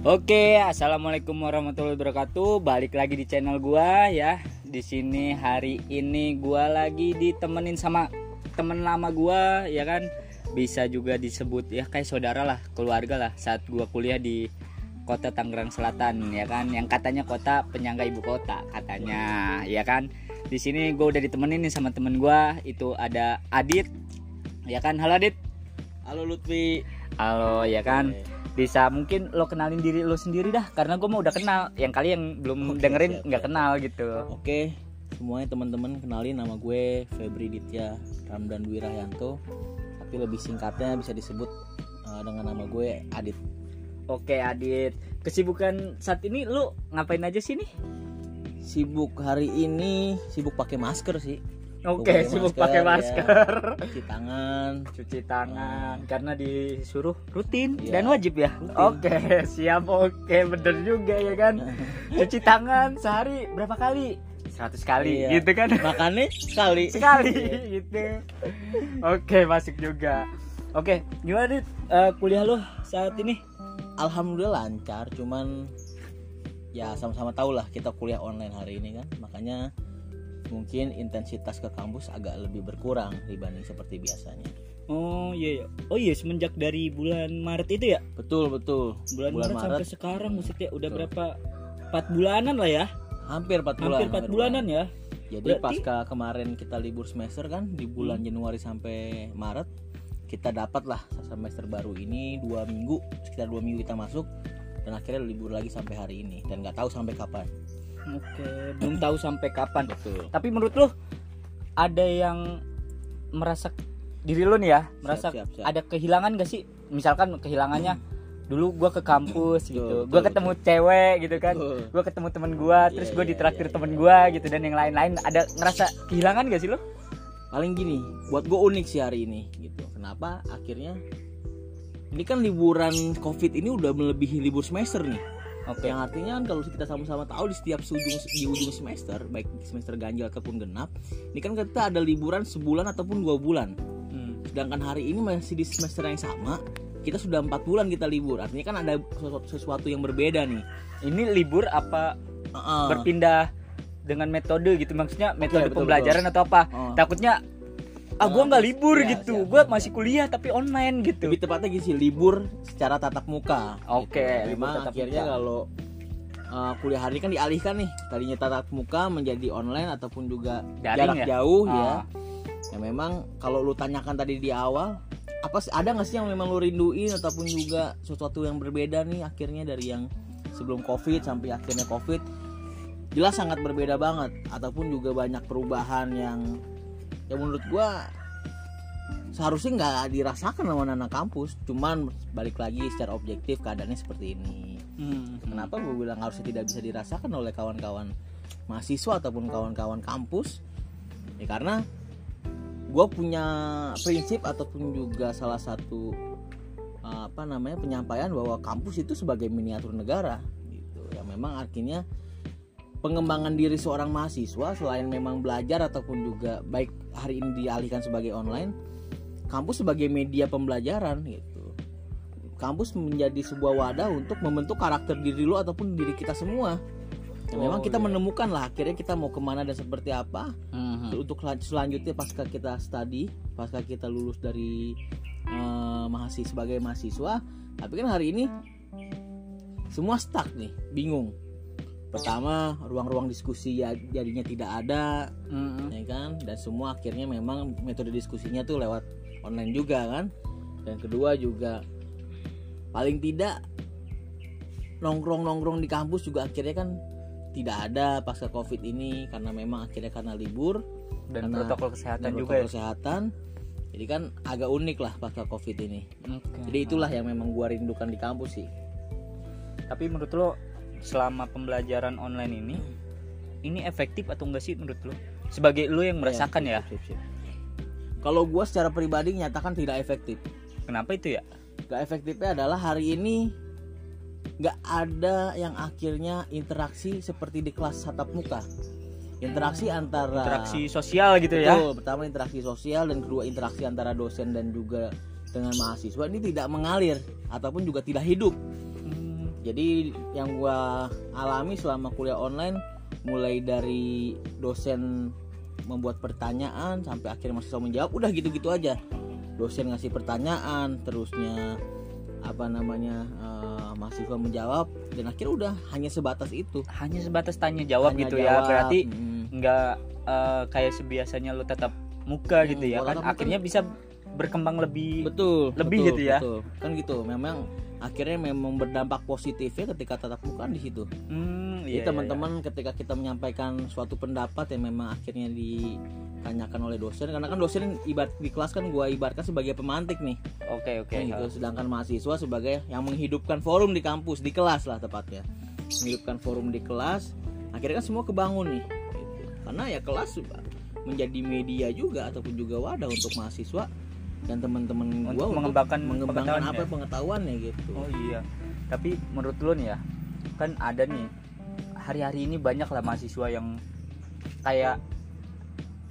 Oke, assalamualaikum warahmatullahi wabarakatuh. Balik lagi di channel gua ya. Di sini hari ini gua lagi ditemenin sama temen lama gua ya kan. Bisa juga disebut ya kayak saudara lah, keluarga lah. Saat gua kuliah di kota Tangerang Selatan ya kan, yang katanya kota penyangga ibu kota katanya ya kan. Di sini gua udah ditemenin nih sama temen gua itu ada Adit. Ya kan, halo Adit. Halo Lutfi. Halo ya kan. Bisa mungkin lo kenalin diri lo sendiri dah karena gue mau udah kenal yang kali yang belum Oke, dengerin nggak kenal gitu Oke, semuanya teman-teman kenalin nama gue Febri Ditya Ramdan Dwi Rahyanto. Tapi lebih singkatnya bisa disebut uh, dengan nama gue Adit. oke Adit kesibukan saat ini lo ngapain aja sih nih Sibuk hari ini sibuk pakai masker sih. Oke pakai sibuk masker, pakai ya. masker. Cuci tangan. cuci tangan. Karena disuruh rutin Iya, dan wajib ya? Oke siap. Oke bener juga ya kan? Cuci tangan sehari berapa kali? 100 kali Iya. gitu kan? Makannya sekali. sekali gitu. Oke masuk juga. Oke gimana Dit? Eh, kuliah lo saat ini? Alhamdulillah lancar, cuman ya sama-sama tahu lah kita kuliah online hari ini kan. Makanya mungkin intensitas ke kampus agak lebih berkurang dibanding seperti biasanya. Oh iya, iya. Oh iya semenjak dari bulan Maret itu ya? Betul betul. Bulan, Maret, sampai sekarang maksudnya udah Betul. berapa? 4 bulanan lah ya. hampir 4 bulan. Hampir 4 bulanan ya. Jadi Berarti- pasca kemarin kita libur semester kan di bulan Hmm. Januari sampai Maret kita dapat lah semester baru ini dua minggu sekitar dua minggu kita masuk dan akhirnya libur lagi sampai hari ini dan nggak tahu sampai kapan. Oke, belum tahu sampai kapan. Betul. Tapi menurut lo ada yang merasa diri lo nih ya, merasa siap, siap. ada kehilangan gak sih? Misalkan kehilangannya dulu gua ke kampus Betul, gitu. betul, Gua ketemu cewek gitu kan. Betul. Gua ketemu temen gua, terus Iya, gua iya, ditraktir iya, temen iya. gua gitu dan yang lain-lain. Ada ngerasa kehilangan gak sih lo? Paling gini, buat gue unik sih hari ini gitu. Kenapa? Akhirnya ini kan liburan COVID ini udah melebihi libur semester nih. Oke. Yang artinya kan kalau kita sama-sama tahu di setiap ujung di ujung semester, baik semester ganjil ataupun genap, ini kan kita ada liburan sebulan ataupun dua bulan. Hmm. Sedangkan hari ini masih di semester yang sama, kita sudah empat bulan kita libur. Artinya kan ada sesuatu, sesuatu yang berbeda nih. Ini libur apa Heeh. berpindah dengan metode gitu maksudnya metode betul, pembelajaran atau apa Oh. takutnya ah gua nggak libur Iya, gitu siap, gua siap, masih kuliah tapi online gitu Lebih tepatnya gini sih, libur secara tatap muka. Oke, Gitu. libur Memang akhirnya muka. kalau uh, kuliah hari kan dialihkan nih, tadinya tatap muka menjadi online ataupun juga Daring jarak ya? jauh Ah. ya. Ya memang kalau lu tanyakan tadi di awal, apa sih ada nggak sih yang memang lu rinduin ataupun juga sesuatu yang berbeda nih akhirnya dari yang sebelum covid sampai akhirnya covid jelas sangat berbeda banget ataupun juga banyak perubahan yang yang menurut gua seharusnya nggak dirasakan sama anak kampus. Cuman balik lagi secara objektif keadaannya seperti ini. Hmm. kenapa gue bilang harusnya tidak bisa dirasakan oleh kawan-kawan mahasiswa ataupun kawan-kawan kampus? Ya karena gue punya prinsip ataupun juga salah satu uh, apa namanya penyampaian bahwa kampus itu sebagai miniatur negara gitu. Yang memang artinya pengembangan diri seorang mahasiswa selain memang belajar ataupun juga baik hari ini dialihkan sebagai online kampus sebagai media pembelajaran gitu kampus menjadi sebuah wadah untuk membentuk karakter diri lo ataupun diri kita semua Ya, Oh, memang kita iya. menemukan lah akhirnya kita mau ke mana dan seperti apa Mhm. untuk selan- selanjutnya pasca kita studi pasca kita lulus dari eh, mahasiswa sebagai mahasiswa tapi kan hari ini semua stuck nih bingung pertama ruang-ruang diskusi ya jadinya tidak ada Mhm. ya kan? Dan semua akhirnya memang metode diskusinya tuh lewat online juga kan? Dan kedua juga paling tidak nongkrong nongkrong di kampus juga akhirnya kan tidak ada pasca covid ini karena memang akhirnya karena libur. Dan Karena- protokol kesehatan dan juga protokol ya? kesehatan. Jadi kan agak unik lah pasca covid ini. Oke. jadi itulah yang memang gua rindukan di kampus sih. Tapi menurut lo selama pembelajaran online ini ini efektif atau enggak sih menurut lo sebagai lo yang merasakan ya, sip. kalau gua secara pribadi nyatakan tidak efektif kenapa itu ya Gak efektifnya adalah hari ini nggak ada yang akhirnya interaksi seperti di kelas tatap muka. Interaksi antara interaksi sosial gitu ya Betul, pertama interaksi sosial dan kedua interaksi antara dosen dan juga dengan mahasiswa ini tidak mengalir ataupun juga tidak hidup. Hmm, jadi yang gua alami selama kuliah online mulai dari dosen membuat pertanyaan sampai akhirnya mahasiswa menjawab udah gitu-gitu aja dosen ngasih pertanyaan terusnya apa namanya eh, mahasiswa menjawab dan akhirnya udah hanya sebatas itu hanya sebatas tanya jawab Hanya gitu ya jawab. berarti Mm. nggak eh, kayak sebiasanya lu tetap muka Hmm, gitu ya kan muka akhirnya bisa berkembang lebih betul Lebih betul, gitu ya? betul. kan gitu memang akhirnya memang berdampak positifnya ketika tatap muka di situ Hmm, Jadi iya, iya, teman-teman ketika kita menyampaikan suatu pendapat yang memang akhirnya ditanyakan oleh dosen karena kan dosen ibarat di kelas kan gua ibaratkan sebagai pemantik nih iya. oke oke kan gitu. sedangkan mahasiswa sebagai yang menghidupkan forum di kampus di kelas lah tepatnya menghidupkan forum di kelas akhirnya kan semua kebangun nih gitu. karena ya kelas juga menjadi media juga ataupun juga wadah untuk mahasiswa dan teman-teman Untuk gua mengembangkan mengembangkan pengetahuan apa ya? pengetahuannya gitu Oh iya. Tapi menurut lu nih ya, kan ada nih hari-hari ini banyak lah mahasiswa yang kayak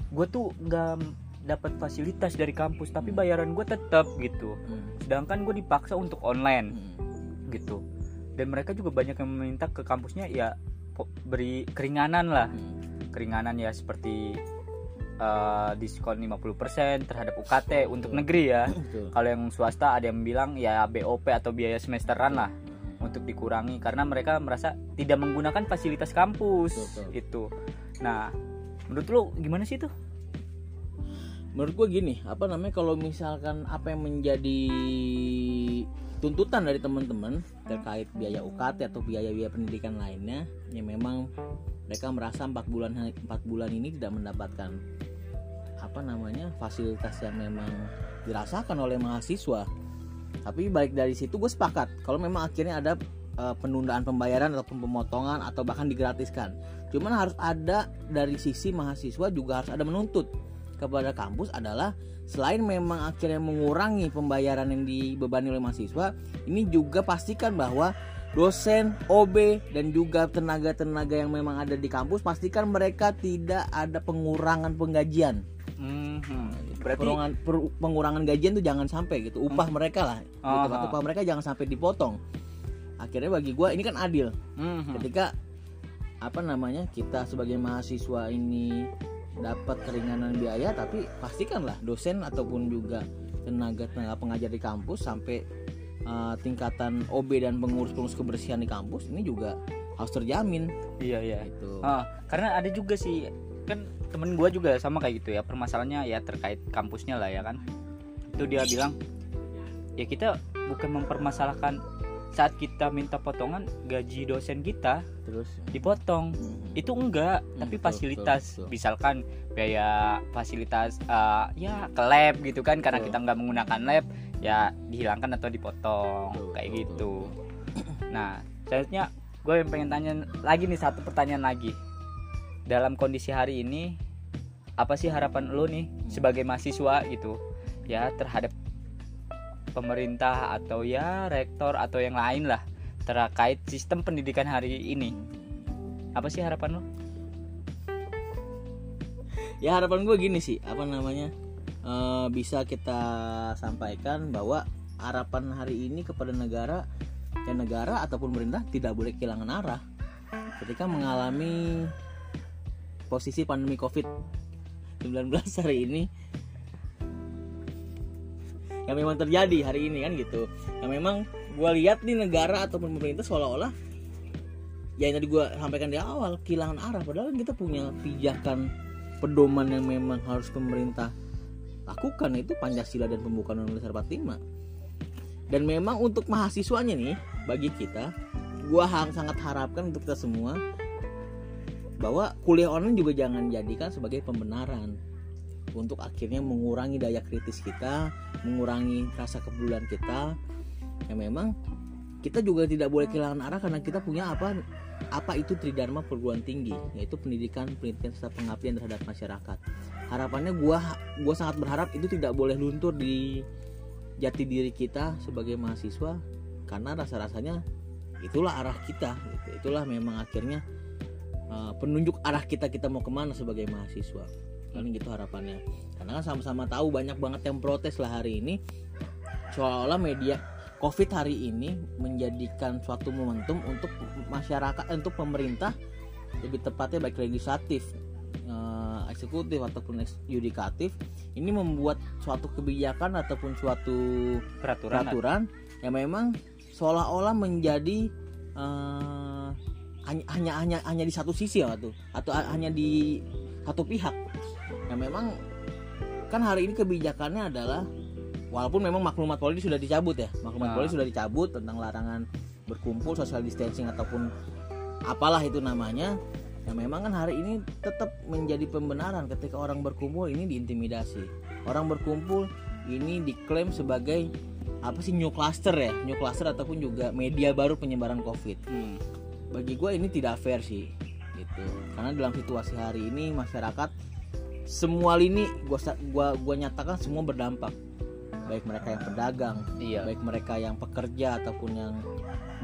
gue tuh nggak dapat fasilitas dari kampus tapi bayaran gue tetap gitu. Hmm. Sedangkan gue dipaksa untuk online Hmm. gitu. Dan mereka juga banyak yang meminta ke kampusnya ya beri keringanan lah. Hmm. Keringanan ya seperti eh, diskon 50% terhadap UKT untuk negeri ya. Betul. Kalau yang swasta ada yang bilang ya BOP atau biaya semesteran lah untuk dikurangi karena mereka merasa tidak menggunakan fasilitas kampus Betul, betul. itu. Nah, menurut lu gimana sih itu? menurut gue gini apa namanya kalau misalkan apa yang menjadi tuntutan dari teman-teman terkait biaya UKT atau biaya-biaya pendidikan lainnya ya memang mereka merasa empat bulan empat bulan ini tidak mendapatkan apa namanya fasilitas yang memang dirasakan oleh mahasiswa. Tapi balik dari situ gue sepakat kalau memang akhirnya ada eh, penundaan pembayaran ataupun pemotongan atau bahkan digratiskan. Cuman harus ada dari sisi mahasiswa juga harus ada menuntut kepada kampus adalah selain memang akhirnya mengurangi pembayaran yang dibebani oleh mahasiswa ini juga pastikan bahwa dosen, OB dan juga tenaga-tenaga yang memang ada di kampus pastikan mereka tidak ada pengurangan penggajian Mhm. Berarti pengurangan, per- pengurangan gajian tuh jangan sampai gitu upah mereka lah gitu. Upah mereka jangan sampai dipotong akhirnya bagi gua ini kan adil Mhm. ketika apa namanya kita sebagai mahasiswa ini dapat keringanan biaya tapi pastikanlah dosen ataupun juga tenaga tenaga pengajar di kampus sampai uh, tingkatan OB dan pengurus-pengurus kebersihan di kampus ini juga harus terjamin Iya iya. gitu. Ah, karena ada juga sih kan temen gue juga sama kayak gitu ya permasalahannya ya terkait kampusnya lah ya kan. Itu dia bilang ya kita bukan mempermasalahkan saat kita minta potongan gaji dosen kita Terus dipotong mhm. itu enggak Hmm, tapi betul, fasilitas betul, betul. misalkan biaya fasilitas eh, ya ke lab gitu kan karena Betul. kita nggak menggunakan lab ya dihilangkan atau dipotong Betul, kayak betul, gitu nah selanjutnya gue yang pengen tanya lagi nih satu pertanyaan lagi dalam kondisi hari ini apa sih harapan lo nih sebagai mahasiswa gitu ya terhadap pemerintah atau ya rektor atau yang lain lah terkait sistem pendidikan hari ini apa sih harapan lo? ya harapan gue gini sih apa namanya eh, bisa kita sampaikan bahwa harapan hari ini kepada negara ya negara ataupun pemerintah tidak boleh kehilangan arah ketika mengalami posisi pandemi covid 19 hari ini yang memang terjadi hari ini kan gitu. Yang memang gue lihat di negara ataupun pemerintah seolah-olah ya yang tadi gue sampaikan di awal kehilangan arah. Padahal kita punya pijakan pedoman yang memang harus pemerintah lakukan itu Pancasila dan pembukaan Undang-Undang Dasar 45 dan memang untuk mahasiswanya nih bagi kita hang sangat harapkan untuk kita semua bahwa kuliah online juga jangan jadikan sebagai pembenaran untuk akhirnya mengurangi daya kritis kita, mengurangi rasa kepedulian kita. Ya memang kita juga tidak boleh kehilangan arah karena kita punya apa apa itu tridharma perguruan tinggi yaitu pendidikan pendidikan serta pengabdian terhadap masyarakat harapannya gua gua sangat berharap itu tidak boleh luntur di jati diri kita sebagai mahasiswa karena rasa rasanya itulah arah kita gitu. itulah memang akhirnya uh, penunjuk arah kita kita mau ke mana sebagai mahasiswa. Kan gitu harapannya. Karena kan sama-sama tahu banyak banget yang protes lah hari ini. Seolah-olah media covid hari ini menjadikan suatu momentum untuk masyarakat eh, untuk pemerintah lebih tepatnya baik legislatif eh, eksekutif ataupun yudikatif ini membuat suatu kebijakan ataupun suatu peraturan. peraturan yang memang seolah-olah menjadi eh, hanya hanya hanya hanya di satu sisi ya tuh. Atau ha- hanya di satu pihak. Yang memang kan hari ini kebijakannya adalah walaupun memang maklumat Polri sudah dicabut ya. Maklumat Nah. Polri sudah dicabut tentang larangan berkumpul social distancing ataupun apalah itu namanya. Yang memang kan hari ini tetap menjadi pembenaran ketika orang berkumpul ini diintimidasi. Orang berkumpul ini diklaim sebagai apa sih new cluster ya? New cluster ataupun juga media baru penyebaran covid. Hmm. Bagi gue ini tidak fair sih gitu. Karena dalam situasi hari ini masyarakat semua lini sa- gua gua nyatakan semua berdampak. Baik mereka yang pedagang iya. baik mereka yang pekerja ataupun yang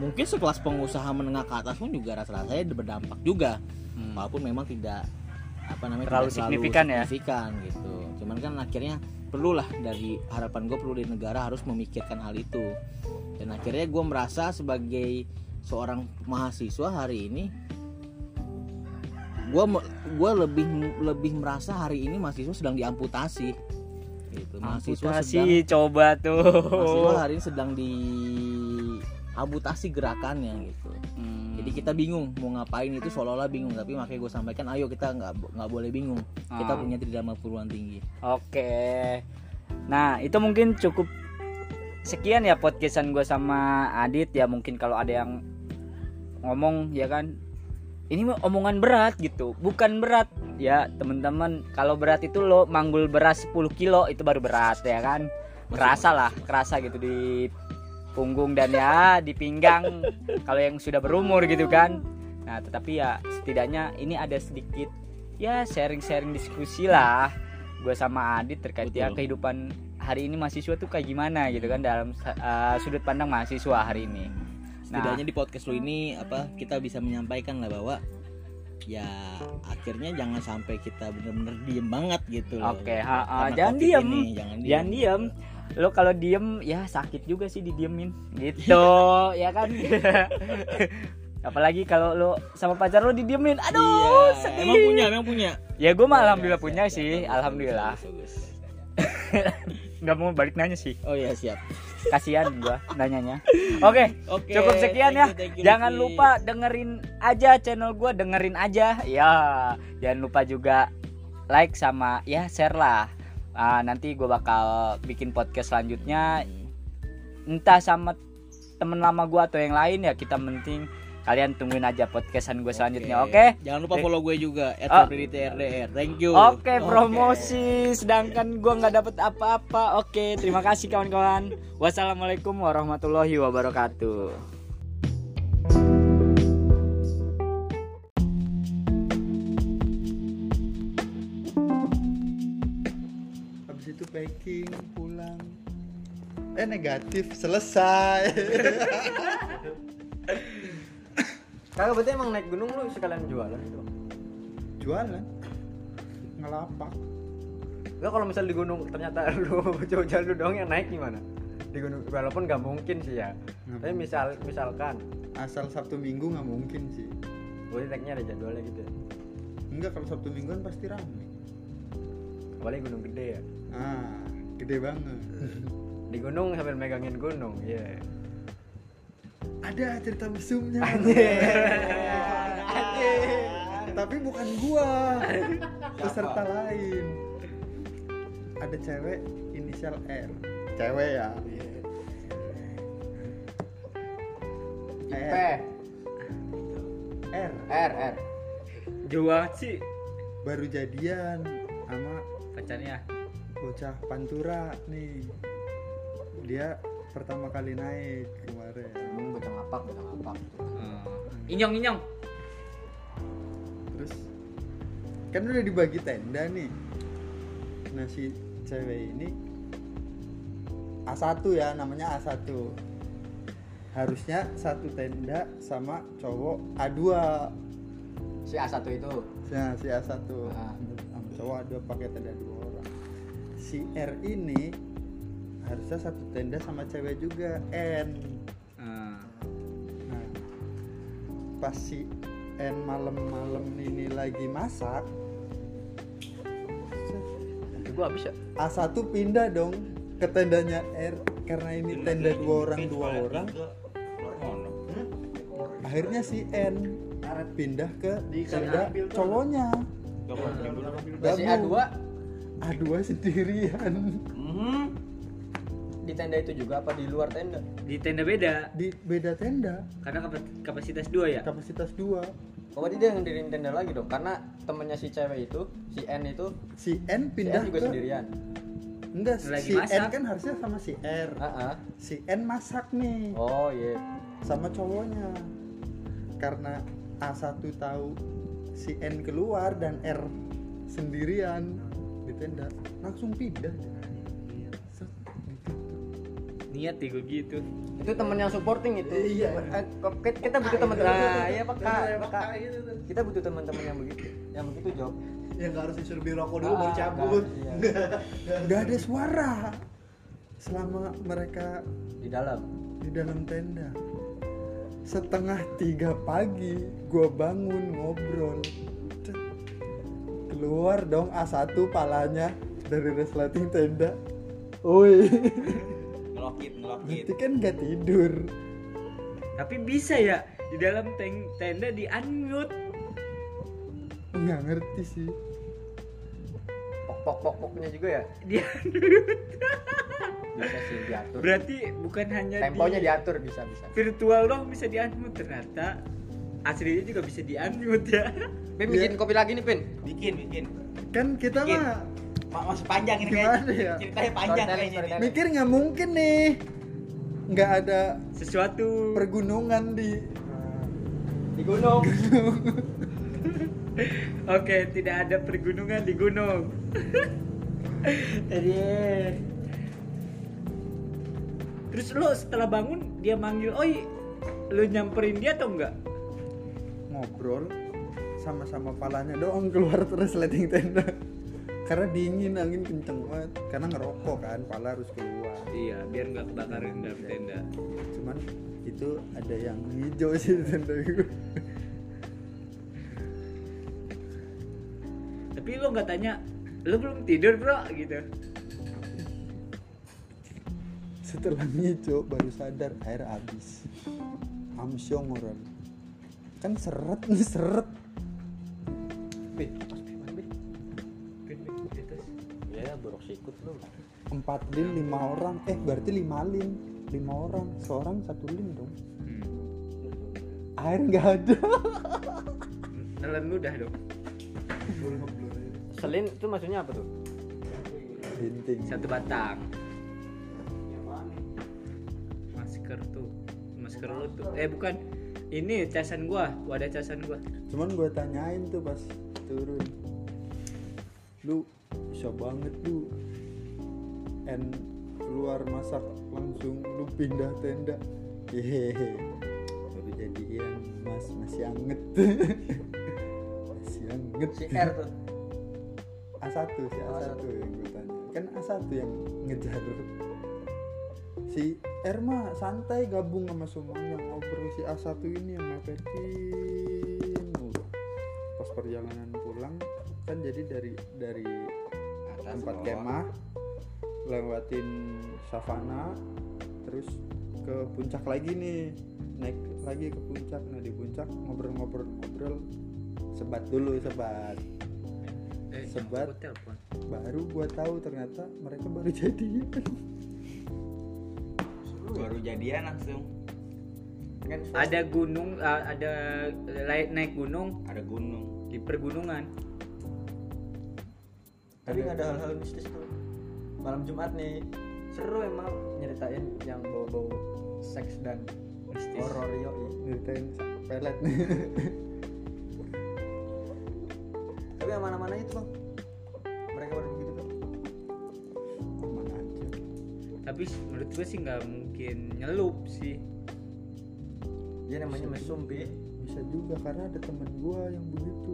mungkin sekelas pengusaha menengah ke atas pun juga rasa-rasanya berdampak juga. Hmm. walaupun memang tidak apa namanya Terlalu tidak signifikan ya? signifikan gitu. Cuman kan akhirnya perlulah dari harapan gue perlu di negara harus memikirkan hal itu. Dan akhirnya gue merasa sebagai seorang mahasiswa hari ini gue gue lebih lebih merasa hari ini mahasiswa sedang diamputasi. Gitu mahasiswa sedang Amputasi coba tuh. mahasiswa hari ini sedang diamputasi gerakannya gitu. Hmm. jadi kita bingung mau ngapain itu seolah-olah bingung. Tapi makanya gue sampaikan ayo kita nggak nggak boleh bingung. Kita Ah. punya tridharma perguruan tinggi. Oke. Nah, itu mungkin cukup sekian ya podcastan gue sama Adit ya. Mungkin kalau ada yang ngomong ya kan? Ini omongan berat gitu bukan berat. Ya teman-teman kalau berat itu lo manggul beras 10 kilo itu baru berat ya kan? Kerasa lah kerasa gitu di punggung dan ya di pinggang kalau yang sudah berumur gitu kan. Nah tetapi ya setidaknya ini ada sedikit ya sharing-sharing diskusi lah. Gue sama Adit terkait ya Betul. kehidupan hari ini mahasiswa tuh kayak gimana gitu kan dalam uh, sudut pandang mahasiswa hari ini Nah. setidaknya di podcast lo ini apa kita bisa menyampaikan lah bahwa ya akhirnya jangan sampai kita bener-bener diem banget gitu loh. Oke, ha, jangan diem. ini, jangan diem. Jangan diem. Lo kalau diem ya sakit juga sih didiemin. Gitu ya kan? Apalagi kalau lo sama pacar lo didiemin. Aduh iya sedih. emang punya emang punya. Ya gue mah alhamdulillah Siap, punya sih. alhamdulillah. bagus, bagus. nggak mau balik nanya sih. Oh iya siap kasihan gua nanyanya. Oke Oke, cukup sekian ya. thank you, thank you, jangan lupa dengerin aja channel gua dengerin aja. Ya jangan lupa juga like sama ya share lah. Ah, nanti gua bakal bikin podcast selanjutnya. Entah sama temen lama gua atau yang lain ya kita penting kalian tungguin aja podcastan gue selanjutnya oke? Jangan lupa follow gue juga Oh. @febriditrdr. Thank you. Oke. promosi. Sedangkan gua nggak dapet apa-apa. Oke terima kasih kawan-kawan. Wassalamualaikum warahmatullahi wabarakatuh. Habis itu packing pulang. Eh negatif. Selesai Kagak berarti emang naik gunung lu sekalian jualan gitu. jualan ngelapak Enggak kalau misal di gunung ternyata lu jauh-jauh lu doang yang naik gimana? Di gunung walaupun nggak mungkin sih ya. Nggak Tapi misal misalkan asal sabtu minggu nggak mungkin sih boleh naiknya ada jadwalnya gitu ya. enggak kalau sabtu mingguan pasti rame Apalagi gunung gede ya. ah gede banget Di gunung sambil megangin gunung, iya. Ada cerita mesumnya. Tapi bukan gua. Peserta lain. Ada cewek inisial R. Cewek ya? IP R. R. R R. Jua sih. Baru jadian sama pacarnya. bocah pantura nih. Dia pertama kali naik kemarin. Emang bocah ngapak, bocah ngapak. Inyong inyong. Terus kan udah dibagi tenda nih. Nah si cewek ini A1 ya namanya A1 harusnya satu tenda sama cowok A2 Si A1 itu. nah si A1 Ah. sama cowok A2 pakai tenda dua orang. Si R ini harusnya satu tenda sama cewek juga N. Ah, nah pas si N malam-malam ini lagi masak Itu gua habis ya. A1 pindah dong ke tendanya R karena ini tenda dua orang dua orang. Akhirnya si N pindah ke tenda cowoknya. Si A2 A2 sendirian. di tenda itu juga apa di luar tenda? di tenda beda di beda tenda karena kapa- kapasitas dua ya kapasitas dua Oh, berarti dia ngedirin tenda lagi dong. Karena temennya si cewek itu, si N itu, si N si pindah N juga ke sendirian. enggak Lagi si N masak. kan harusnya sama si R Ah, ah. si N masak nih Oh iya. sama cowoknya karena A1 tahu si N keluar dan R sendirian di tenda langsung pindah. Niat ya gue gitu Itu temen yang supporting itu. Iya. Eh, kita- Kita butuh teman Nah, iya peka, peka. Kita butuh teman-teman yang begitu. Yang begitu job. yang nggak harus disuruh beli rokok dulu Ah, baru cabut Iya. nggak ada suara selama mereka Di dalam. di dalam tenda setengah tiga pagi gua bangun ngobrol keluar dong A1 palanya dari resleting tenda Oi, ngelokit ngelokit berarti kan nggak tidur. tapi bisa ya di dalam teng- tenda di unmute Nggak ngerti sih. Pok pok pok poknya juga ya. di Bisa sih diatur. berarti bukan hanya Temponya di diatur bisa bisa. virtual dong bisa di unmute ternyata aslinya juga bisa di unmute ya Pin bikin kopi lagi nih Pin. bikin bikin Kan kita Bikin. mah Ma- masih panjang ini Gimana kayaknya ya? ceritanya panjang kayaknya mikir nggak mungkin nih. Nggak ada sesuatu pergunungan di Di gunung. oke tidak ada pergunungan di gunung Jadi terus lo setelah bangun dia manggil oi lo nyamperin dia atau enggak ngobrol sama-sama palanya doang keluar terus lighting tenda. Karena dingin angin kenceng banget. Karena ngerokok kan, pala harus keluar. iya biar nggak kebakaran dalam tenda Cuman itu ada yang hijau sih di tenda gue. tapi lo nggak tanya lo belum tidur bro gitu Setelah hijau baru sadar air habis. Amsyong orang. Kan seret nih seret. Sikut lu. Empat lin lima orang. Eh berarti lima lin. Lima orang. Seorang satu lin dong. Hmm. Air nggak ada. Nelen mudah dong Selin itu maksudnya apa tuh? Linting. satu batang masker tuh masker lo tuh eh bukan ini casan gua wadah casan gua cuman gue tanyain tuh pas turun lu bisa banget lu en keluar masak langsung lu pindah tenda. Hehehe. Baru jadian mas. Masih anget. Masih anget. Si R tuh. A1 si A1 yang gue tanya. Kan A1 yang ngejar. Si R mah santai gabung sama semuanya. Ngobrol si A1 ini yang mulu. pas perjalanan pulang kan jadi dari dari tempat kemah lewatin savana terus ke puncak lagi nih. Naik lagi ke puncak. Nah di puncak ngobrol-ngobrol-ngobrol sebat dulu sebat. Eh Sebat. aku telepon. Baru gua tahu ternyata mereka baru jadian. Baru jadian langsung. Kan ada gunung ah, ada naik naik gunung. Ada gunung. Di pergunungan tapi nggak ada hal-hal mistis tuh. Malam Jumat nih seru emang nyeritain yang bau-bau seks dan mistis horor yoi. nyeritain pelet nih Tapi yang mana-mana itu bang, mereka pada begitu tuh. aman aja tapi menurut gua sih nggak mungkin nyelup sih Dia namanya mesum pi. bisa juga karena ada temen gua yang begitu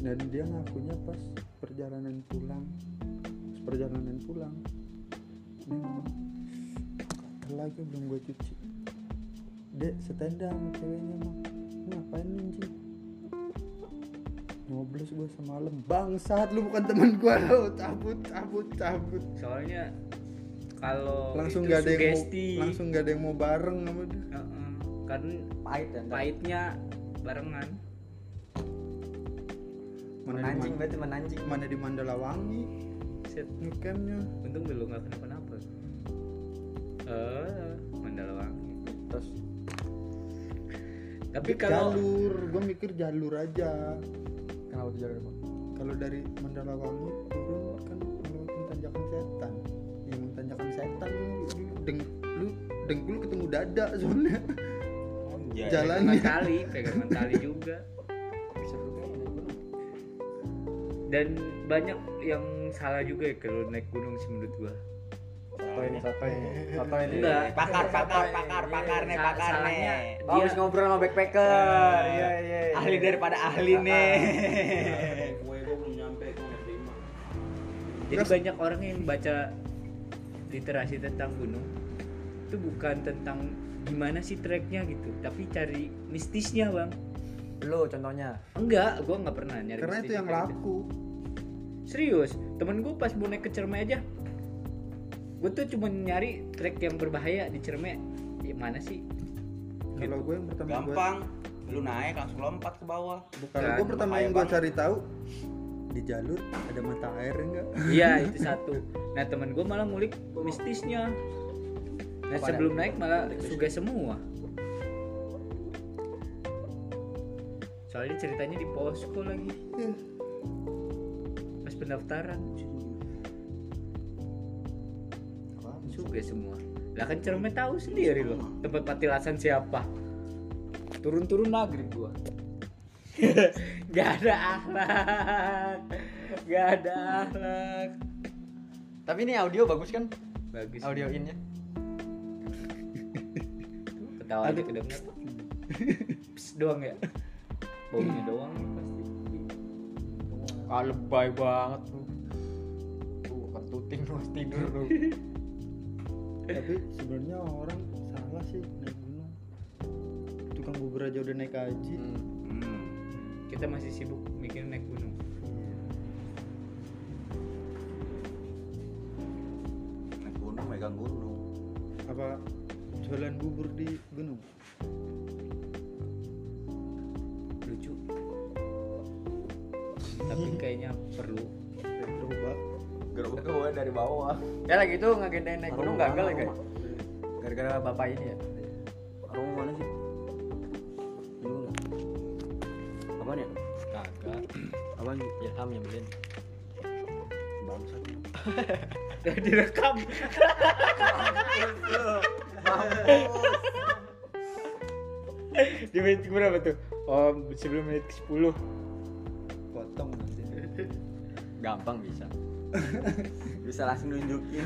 dan dia ngakunya pas perjalanan pulang perjalanan pulang Ini ngomong, "Kotor lagi belum gue cuci. Dek setenda sama ceweknya mah ngapain anjing Nyoblos gue semalam. Bangsat lu bukan temen gue lo Cabut cabut cabut. Soalnya kalau Langsung gak ada yang mau sugesti. Langsung gak ada yang mau bareng sama dia. Heeh. kan pahit ya pahitnya barengan Mana di, menanjing Man- berarti menanjing mana di Mandalawangi? Set. Ngecampnya untung belum nggak kenapa-napa. Eh Mandalawangi. Terus. Tapi kalau jalur gue mikir jalur aja. Kenapa tuh jalur bang kalau dari Mandalawangi turun kan melewati tanjakan setan. Yang tanjakan setan lu lu deng lu dengkul ketemu dada soalnya. Anjay. jalannya. pegangan tali pegangan tali juga dan banyak yang salah juga ya kalau naik gunung sih menurut gua foto ini foto ini foto ini Enggak. Pakar, pakar, pakar, Iya, pakar iya. nih, pakar nih. Oh, dia habis ngobrol sama backpacker Nah, iya iya iya. Ahli daripada ahli nih. Gue gue belum nyampe gue nggak terima. jadi banyak orang yang baca literasi tentang gunung itu bukan tentang gimana sih treknya gitu tapi cari mistisnya bang lu contohnya enggak gua nggak pernah nyari karena itu yang kayak gitu. laku serius. Temen gue pas mau naik ke Cerme aja gue tuh cuma nyari trek yang berbahaya di Cerme ya mana sih? Kalau gue yang pertama gua- Gampang. Lu naik langsung lompat ke bawah. kalau gue pertama yang gue cari tahu di jalur ada mata air enggak? Iya itu satu. Nah temen gue malah ngulik mistisnya. Nah Apa sebelum naik malah suga semua. Soalnya ceritanya di posko lagi. Pas pendaftaran suga semua. Lah kan Cerme tahu sendiri loh tempat patilasan siapa. Turun-turun maghrib gua. Gak ada akhlak. Gak ada akhlak. Tapi ini audio bagus kan? Bagus. Audio innya. Ketawa aja kedenger Psst. Doang ya? Baunya doang pasti ah lebay banget lu tuh kentutin lu tidur lu tapi sebenarnya orang salah sih naik gunung tukang bubur aja udah naik haji Hmm. Hmm. Kita masih sibuk mikirin naik gunung Naik gunung, megang gunung. apa jualan bubur di gunung Lucu Tapi kayaknya perlu gerobak Gerobak gue dari bawah. ya lagi itu ngagendain naik gunung gagal ya guys gara-gara bapak ini ya Aroma mana sih? Gua nggak. Apaan ya? Kagak Apaan? Ilham nyebelin Bangsat. Udah direkam Di menit berapa tuh? Oh sebelum menit ke 10 potong nanti gampang bisa Bisa langsung nunjukin.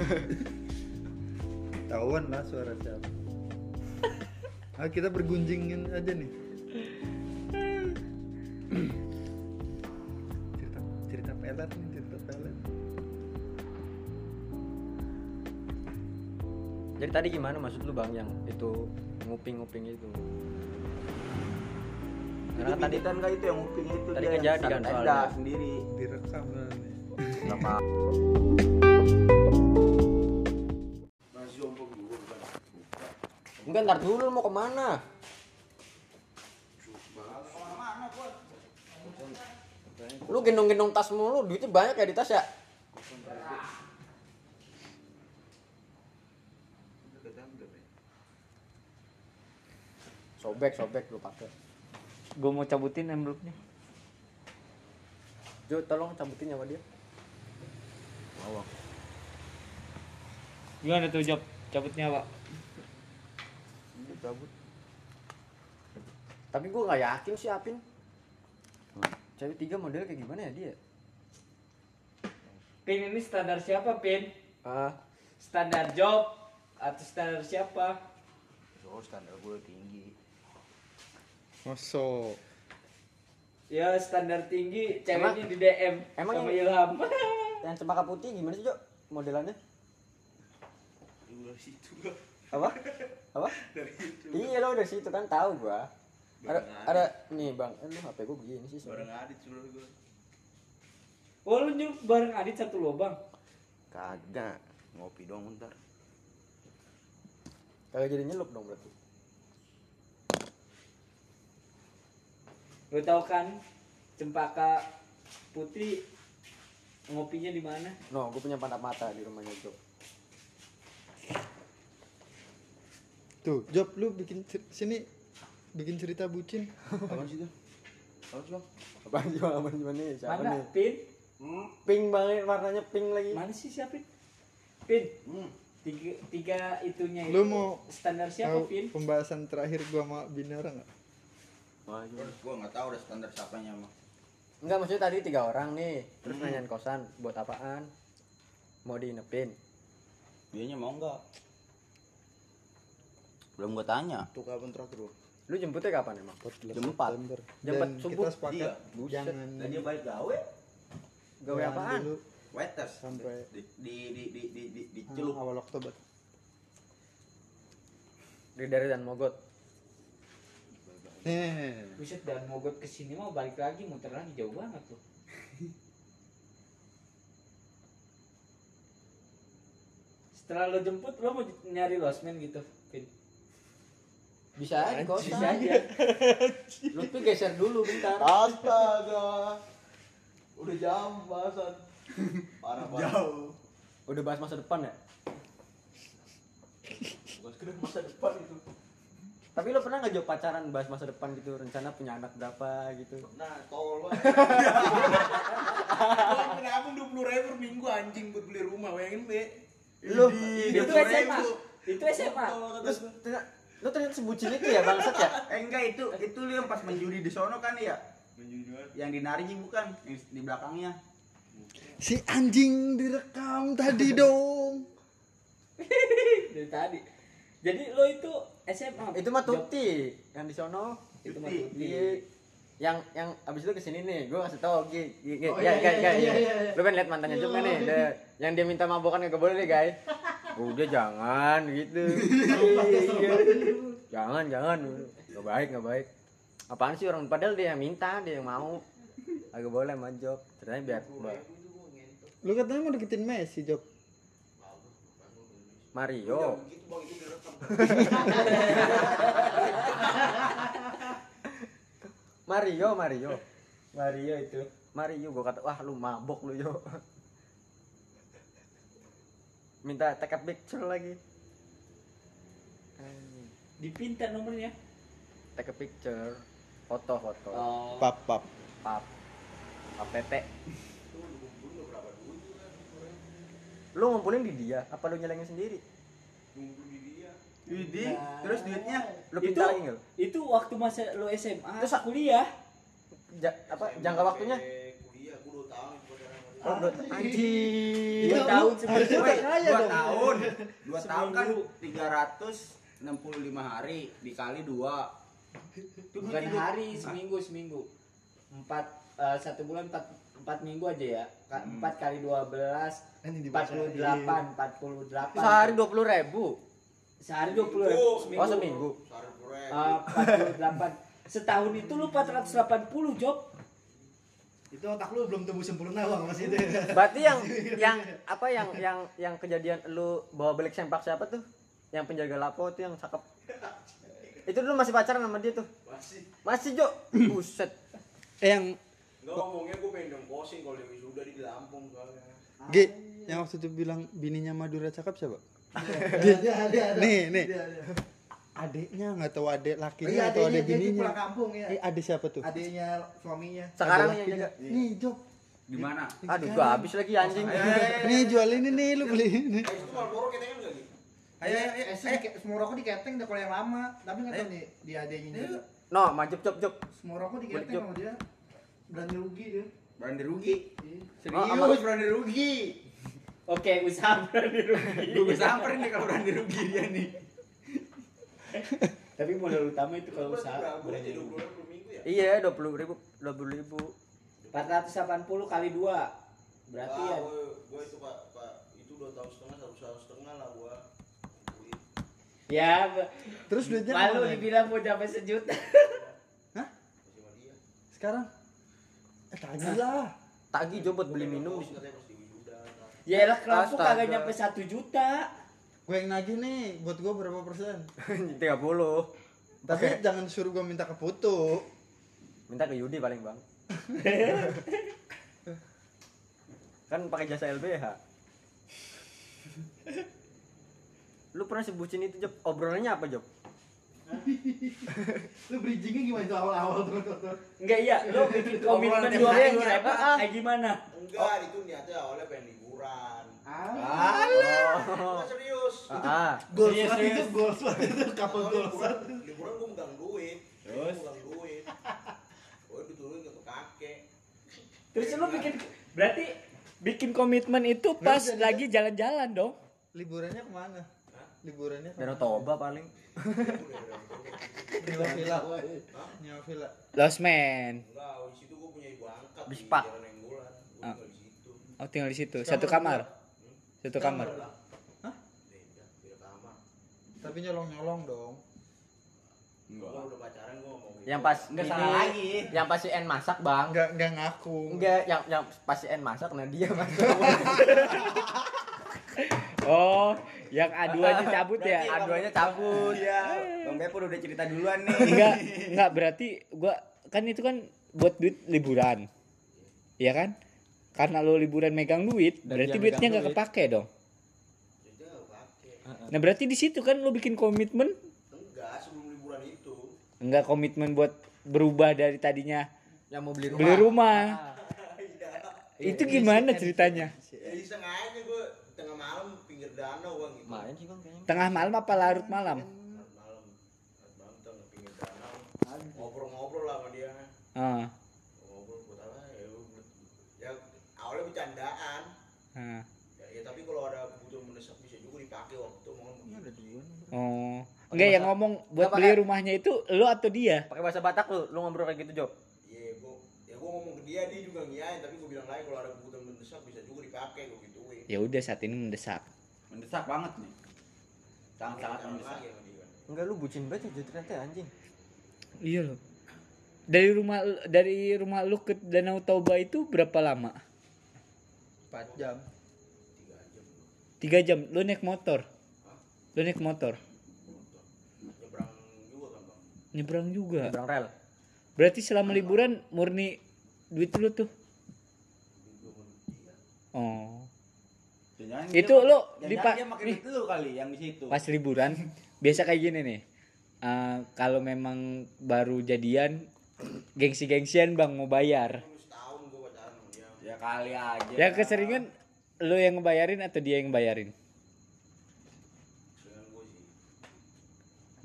tahuan lah suara siapa ah kita bergunjingin aja nih cerita cerita pelet nih cerita pelet jadi tadi gimana maksud lu bang yang itu nguping-nguping itu Karena tadi kan enggak itu yang nguping itu Tadi dia kejadian soalnya. sendiri. direkam lah enggak ntar dulu lu mau ke mana? Lu gendong-gendong tas mulu duitnya banyak ya di tas ya? Sobek sobek lu pakai Gue mau cabutin envelope-nya. Jo tolong cabutin sama dia Gimana tuh job cabutnya pak? cabut tapi gua nggak yakin sih Apin cewek tiga model kayak gimana ya dia Pin ini standar siapa Pin? ah Standar job atau standar siapa? Oh, standar gue tinggi. Mosok Ya standar tinggi ceweknya di DM emang sama yang- Ilham yang cempaka putih gimana sih Jo modelannya dari situ gua. apa apa Dari itu. iya lo dari situ kan tahu gua ada ada nih bang eh, lu hp gua begini sih Bareng sebenarnya. Adit suruh gua. Oh lu nyuruh bareng Adit satu lubang. Kagak. Ngopi doang bentar. kagak jadi nyelup dong berarti Lu tahu kan cempaka putih ngopinya di mana? no gua punya pandap mata di rumahnya Jo Tuh, Job lu bikin cer- sini bikin cerita bucin. Apaan sih itu? Apaan sih bang? apa sih bang apa nih siapa mana? nih Pin? Hmm. pink banget warnanya pink lagi Mana sih siapa? Pin? Hmm. Tiga, tiga itunya itu. Lu mau standar siapa, Tahu Pin? pembahasan terakhir gua sama Binara enggak? Wah, gimana? Gua nggak tahu udah standar siapanya mah. Enggak maksudnya tadi tiga orang nih terus nanyain kosan buat apaan mau diinepin Dianya mau nggak? Belum gua tanya. Tuh kapan terakhir lu? lu jemputnya kapan emang Jam empat. Jam Dan empat subuh. kita sepakat Iya, buset. jangan Dan dia balik gawe. gawe apaan dulu Waiters. sampai Di di di di di di, di ah, celup. awal Oktober. dari dari dan mogot Nih. Buset dan mogot ke sini mau balik lagi muter lagi jauh banget tuh. Setelah lo jemput lo mau nyari losmen gitu, Pin. bisa aja di Bisa aja. lu tuh geser dulu bentar Astaga. Udah jam bahasan. Parah banget. Jauh. udah bahas masa depan ya Bukan sekedar masa depan itu. Tapi lo pernah nggak jawab pacaran bahas masa depan gitu rencana punya anak berapa gitu Nah, tol banget. Gua nabung dua puluh ribu per minggu anjing buat beli rumah, bayangin be. Idih, itu 20.000. SMA. Itu SMA. Terus gua. ternyata lu ternyata sebucin itu ya bangsat ya Eh enggak itu, itu lu yang pas menjudi di sono kan ya? Yang di Narinji bukan, yang di belakangnya. Si anjing direkam tadi dong. Dari tadi. Jadi lo itu SMA. itu mah tuti yang di sono Itu mah Tuti. tuti. Iya. yang yang abis itu ke sini nih gue kasih tau Gi, Gi, Gi. Oh, ya, iya, ya, iya, ya, iya, ya. iya, iya. lu kan lihat mantannya juga nih Dia- yang dia minta mabokan gak boleh deh guys udah jangan gitu Iya. jangan jangan gak baik gak baik apaan sih orang padahal dia yang minta dia yang mau agak boleh manjok ternyata biar Lu katanya mau deketin Messi, Job. Mario. Mario Mario. Mario itu. Mario gue kata wah lu mabok lu yo. Minta take a picture lagi. Dipinta nomornya. take a picture. Foto foto. Oh. Pap, pap. pap. Pap pepe lu ngumpulin di dia apa lu nyelengin sendiri? Widih, terus duitnya? Lu Itu- pintar lagi nggak? lu? Itu waktu masa lo SMA Terus, Terus kuliah. Ja- apa jangka waktunya? kuliah gua udah tahu oh, dua anjing. Dua tahun sebelum dua tahun, dua tahun kan tiga ratus enam puluh lima hari dikali dua. Bukan hari, seminggu, seminggu. Empat, eh, satu bulan empat, empat minggu aja ya. Hmm. Empat kali dua belas, Ini empat puluh delapan, empat puluh delapan. sehari dua puluh ribu Sehari dua puluh Seminggu. seminggu. oh seminggu Eh, Empat puluh delapan. Setahun itu lu 480 job. itu otak lu belum tumbuh sempurna bang masih itu berarti yang yang apa yang yang yang kejadian lu bawa balik sempak siapa tuh yang penjaga lapo tuh yang cakep itu dulu masih pacaran sama dia tuh Masih. masih Jo buset Eh yang Enggak ngomongnya gue pengen dong posing kalau yang wisuda di Lampung soalnya. G, yang waktu itu bilang bininya Madura cakep siapa? dia ada ada Nih, nih. Dia ada. Adeknya nggak tahu adek Oh, lakinya iya atau adiknya adek dia di bininya. pulang kampung ya Eh, adek siapa tuh? adiknya suaminya sekarang Adek nih yang jaga Nih, Job. Di mana? aduh gua habis lagi anjing Nih jual ini nih, lu beli ini. Eh, itu Marlboro kita kan lagi. ayo ayo ayo eh, semua rokok di keteng udah kalau yang lama tapi nggak tahu nih di adiknya no majub job job semua rokok di keteng Jok. sama dia berani rugi dia Berani rugi. Iya. Oh, Serius sama- berani rugi. Oke, usaha berani rugi. Gue samperin nih kalau berani rugi dia nih. Tapi modal utama itu kalau usaha berani rugi. 20 per minggu ya? iya dua puluh ribu dua puluh ribu 480 kali 2. Berarti ya gue, gue itu pak, pak itu dua tahun setengah satu tahun setengah lah gue. Ya, Terus duitnya malu dibilang mau sampai sejuta. Sekarang eh tagih lah. Tagi coba buat beli minum di situ. Ya lah kelompok kagak nyampe satu juta. Gue yang nagih nih, buat gue berapa persen? 30. Tapi jangan suruh gue minta ke Putu. Minta ke Yudi paling, Bang. kan pakai jasa LBH. Lu pernah sebutin itu, Job? Obrolannya apa, Job? Lu bridgingnya gimana itu awal-awal tuh? Enggak iya, lo bikin komitmen dua ribu ah. kayak gimana? Enggak, itu niatnya awalnya pengen liburan. Ah, Enggak serius. Ah, goals Serius, banget itu serius. goals banget itu couple Awalnya goals. liburan, liburan gue megang duit. Terus? Gue megang duit. Gue dituluin ke kakek. Terus lo bikin berarti bikin komitmen itu pas lagi jalan-jalan dong. Liburannya ke mana? Liburannya Danau? Toba paling. Nyewa villa. Nyewa villa. Lost man. Enggak, di situ gue punya ibu angkat Ah. tinggal di situ. Oh tinggal di situ. Satu kamar. Satu kamar. Hah? Tapi nyolong-nyolong dong. Gue udah pacaran gue ngomong gitu. Yang pas Nggak ini- salah lagi. Yang pas si N masak, Bang. Enggak enggak ngaku. Enggak, yang yang pas si N masak nah dia masak. Oh, yang aduannya cabut ya? Aduannya cabut. Iya. Bang Bepur udah cerita duluan nih. Enggak, enggak berarti gua kan itu kan buat duit liburan. Iya kan? Karena lo liburan megang duit, Dan berarti duitnya megang nggak duit. kepake dong. Nah berarti di situ kan lo bikin komitmen, Enggak, sebelum liburan itu. enggak komitmen buat berubah dari tadinya Yang mau beli rumah. beli rumah. Iya. Itu gimana ceritanya? Ya iseng aja gue danau bang gitu. Main sih, Bang kayaknya. Tengah malam apa larut malam? Malam malam, malam tengah pinggir danau. Ngobrol-ngobrol lah sama dia. Ah, Ngobrol buat apa? Ya, gua- ya awalnya bercandaan. ah. Ya, ya tapi kalau ada kebutuhan mendesak bisa juga dipakai waktu itu mau Oh, enggak yang ngomong buat beli rumahnya itu lo atau dia? Pakai bahasa Batak lu, lu ngobrol kayak gitu, Job. Iya, gue ya gue ngomong ke dia dia juga ngiyain tapi gue bilang lagi kalau ada kebutuhan mendesak bisa juga dipakai gue gituin. Ya udah saat ini mendesak. Mendesak banget nih. Sangat-sangat Jalan mendesak. lagi sama dia. Enggak lu bucin banget ya ternyata anjing. Iya loh. Dari rumah dari rumah lu ke Danau Toba itu berapa lama? 4 jam. Tiga jam. Lu naik motor. Lu naik motor. Nyebrang juga kan bang. Nyebrang juga. Rel. Berarti selama liburan murni duit lu tuh. Oh. Jangan-jangan Itu dia- dia makin nih. itu lu kali yang di situ. Pas liburan biasa kayak gini nih. Eh, kalau memang baru jadian gengsi-gengsian Bang mau bayar. Ya kali aja. Yang keseringan lu yang ngebayarin atau dia yang bayarin? Dengan gue sih.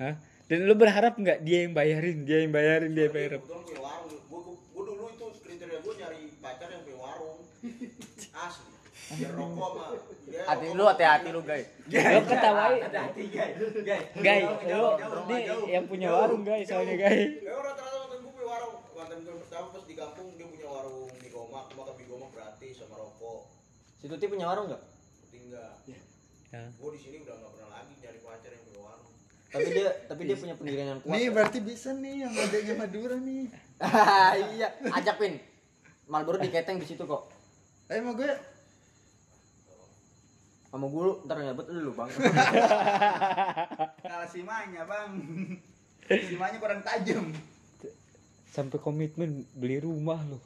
Hah? Dan lu berharap nggak dia yang bayarin, dia yang bayarin, dia yang bayarin? Gue dulu itu kriteria gue nyari pacar yang punya warung. Asli. Biar rokok mah. Hati lu hati-hati lu, guys. Lu ketawain, Hati guys. Guys. guys. Lu ini yang punya warung guys, soalnya guys. Ya rata-rata mantan gue punya warung. Mantan gue pertama pas di kampung dia punya warung di Gomak, makan di Gomak gratis sama rokok. Si Tuti punya warung enggak? Tapi enggak. Ya. Gue di sini udah nggak pernah lagi nyari pacar yang punya warung. Tapi dia tapi dia punya pendirian yang kuat. Nih berarti bisa nih yang adanya Madura nih. iya, ajak Pin. Malboro diketeng di situ kok. Eh mau gue Sama gue ntar nyabut lu, Bang. Kalah simanya, Bang. Simanya kurang tajam. Sampai komitmen beli rumah lu.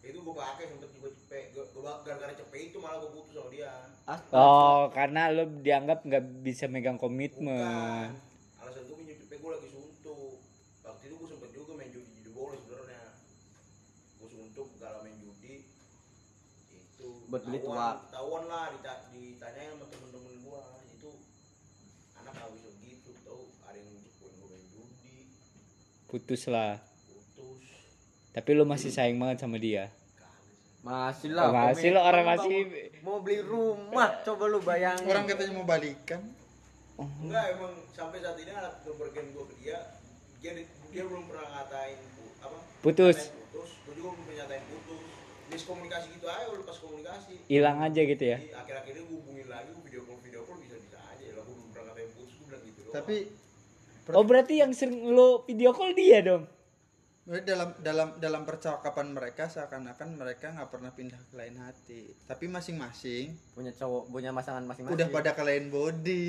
Itu gue pakai sempet juga cepet. Gue gara-gara cepet itu malah gue putus sama dia. Ah, Oh, karena lu dianggap nggak bisa megang komitmen. Bukan. Alasan gue minjem cepet gue lagi suntuk. Waktu itu gue sempet juga main judi judi bola sebenarnya. Gue suntuk galau main judi. Itu Buat beli ketahuan- tua. Ketahuan lah dita- ditanyain sama temen-temen gue. Itu anak bisa gitu tau ada yang nunjukin gue main judi Putus lah. putus Tapi lu masih sayang banget sama dia. masih lah. Oh, masih lo, orang masih- mau beli rumah, coba lu bayangin. orang katanya mau balikan. enggak emang sampai saat ini alat kepergian gue ke dia dia dia belum pernah ngatain apa Putus. ngatain putus gue juga belum pernah nyatain putus miskomunikasi gitu aja udah pas komunikasi Hilang aja gitu ya. Jadi akhir-akhir ini gue hubungin lagi gue video call video call bisa bisa aja lah gue belum pernah ngatain putus gue tapi Oh berarti yang sering lo video call dia dong. Dalam dalam dalam percakapan mereka seakan-akan mereka nggak pernah pindah ke lain hati tapi masing-masing punya cowok punya pasangan masing-masing udah pada ke lain body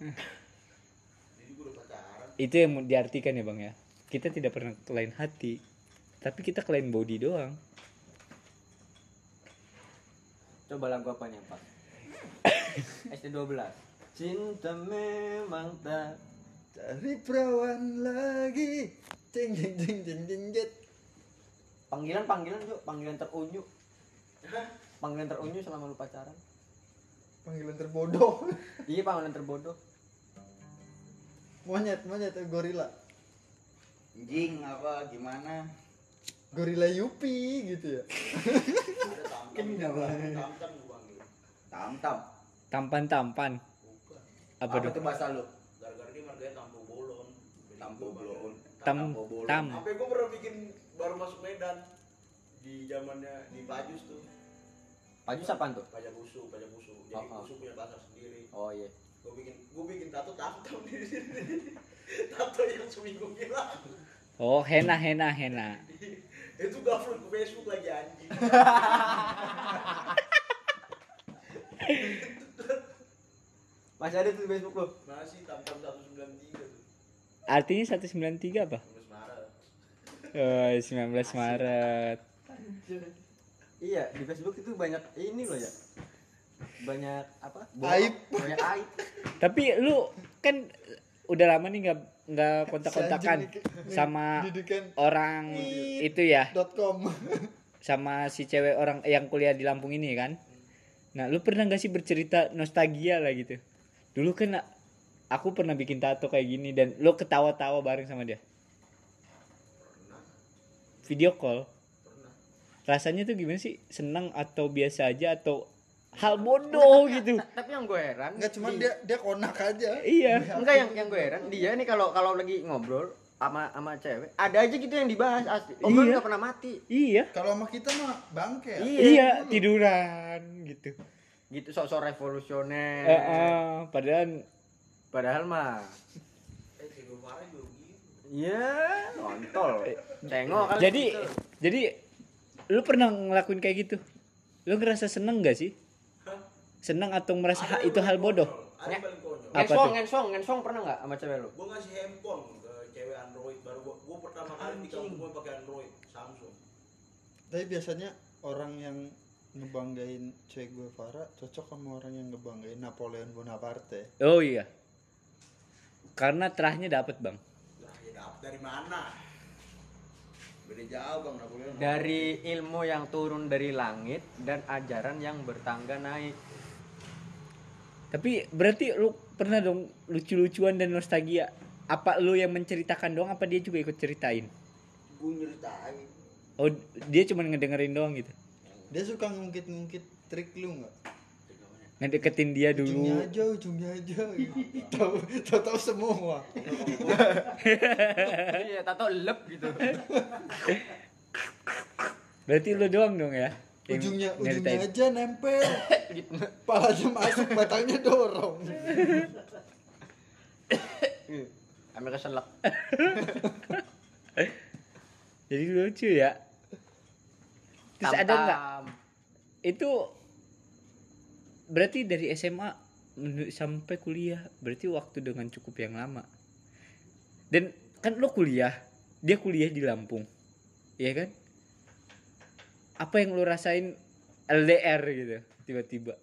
Itu yang diartikan ya bang ya. Kita tidak pernah ke lain hati, tapi kita ke lain body doang. Coba lagu apa nih yang pas SD 12 cinta memang tak cari perawan lagi. Cing cing cing cing cing jet. panggilan panggilan yuk panggilan terunyu panggilan terunyu selama lu pacaran. Panggilan terbodoh. Iya panggilan terbodoh. Monyet monyet gorila. Anjing apa gimana? Gorila yupi gitu ya? Tamtam gua panggil. Tam-tam. Tampan-tampan. Apa Apa tuh? tuh bahasa lu? Gara-gara dia marganya tampo bolon. Tampo bolon. Tam tam. Sampai gua pernah bikin baru masuk Medan di zamannya di Pajus tuh. Pajus apaan tuh Pajak Busu, Pajak Busu. Jadi Oh, oh. Busu punya pasar sendiri. oh iya Gua bikin gua bikin tato tamtam di sini. tato yang seminggu hilang. Oh hena hena hena. Itu gak ke Facebook lagi anjing. masih ada tuh di Facebook lu Masih tamtam 193 tuh. Artinya 193 apa? 19 Maret. Oh 19 Maret. iya di Facebook itu banyak ini loh ya banyak apa Aib. banyak aib Tapi lu kan udah lama nih nggak nggak kontak-kontakan sama didikan orang itu ya, dot com sama si cewek orang yang kuliah di Lampung ini kan. Nah, lu pernah gak sih bercerita nostalgia lah gitu? Dulu kan aku pernah bikin tato kayak gini dan lu ketawa-tawa bareng sama dia. Video call. Rasanya tuh gimana sih? Senang atau biasa aja atau hal bodoh gitu? tapi yang gue heran nggak cuma di- dia dia konak aja iya. enggak yang yang gue heran dia nih kalau kalau lagi ngobrol sama sama cewek ada aja gitu yang dibahas asli obrolan Iya. nggak pernah mati Iya. kalau sama kita mah bangke ya. Iya, tiduran gitu. gitu sok-sok revolusioner Eh, eh, padahal padahal mah Eh, iya kontol tengok kali jadi gitu. jadi lu pernah ngelakuin kayak gitu? Lu ngerasa seneng gak sih? Seneng atau merasa ha- itu hal bodoh? Ada yang paling konyol. Apa ngensong ngensong ngensong pernah nggak sama cewek lu Gua ngasih handphone ke cewek Android baru gua, gua pertama kali di kampung gua pakai Android Samsung. tapi biasanya orang yang ngebanggain Che Guevara cocok sama orang yang ngebanggain Napoleon Bonaparte Oh iya. Karena terahnya dapat, Bang. Lah, ya dapet dari mana? Beda jauh bang Napoleon. dari ilmu yang turun dari langit dan ajaran yang bertangga naik Tapi berarti lu pernah dong lucu-lucuan dan nostalgia. Apa lu yang menceritakan doang apa dia juga ikut ceritain? Gue nyeritain. Oh, dia cuma ngedengerin doang gitu. dia suka ngungkit-ngungkit trik lu nggak Ngedeketin dia ujungnya dulu. aja ujungnya aja tahu tahu tahu semua iya tato lep gitu Berarti lu doang dong ya. Ujungnya ujungnya aja nempel. Palanya masuk batangnya dorong. Ambil keselak Jadi lucu ya. Terus ada nggak? Itu berarti dari SMA sampai kuliah berarti waktu dengan cukup yang lama. Dan kan lo kuliah dia kuliah di Lampung. Ya kan apa yang lo rasain LDR gitu tiba-tiba?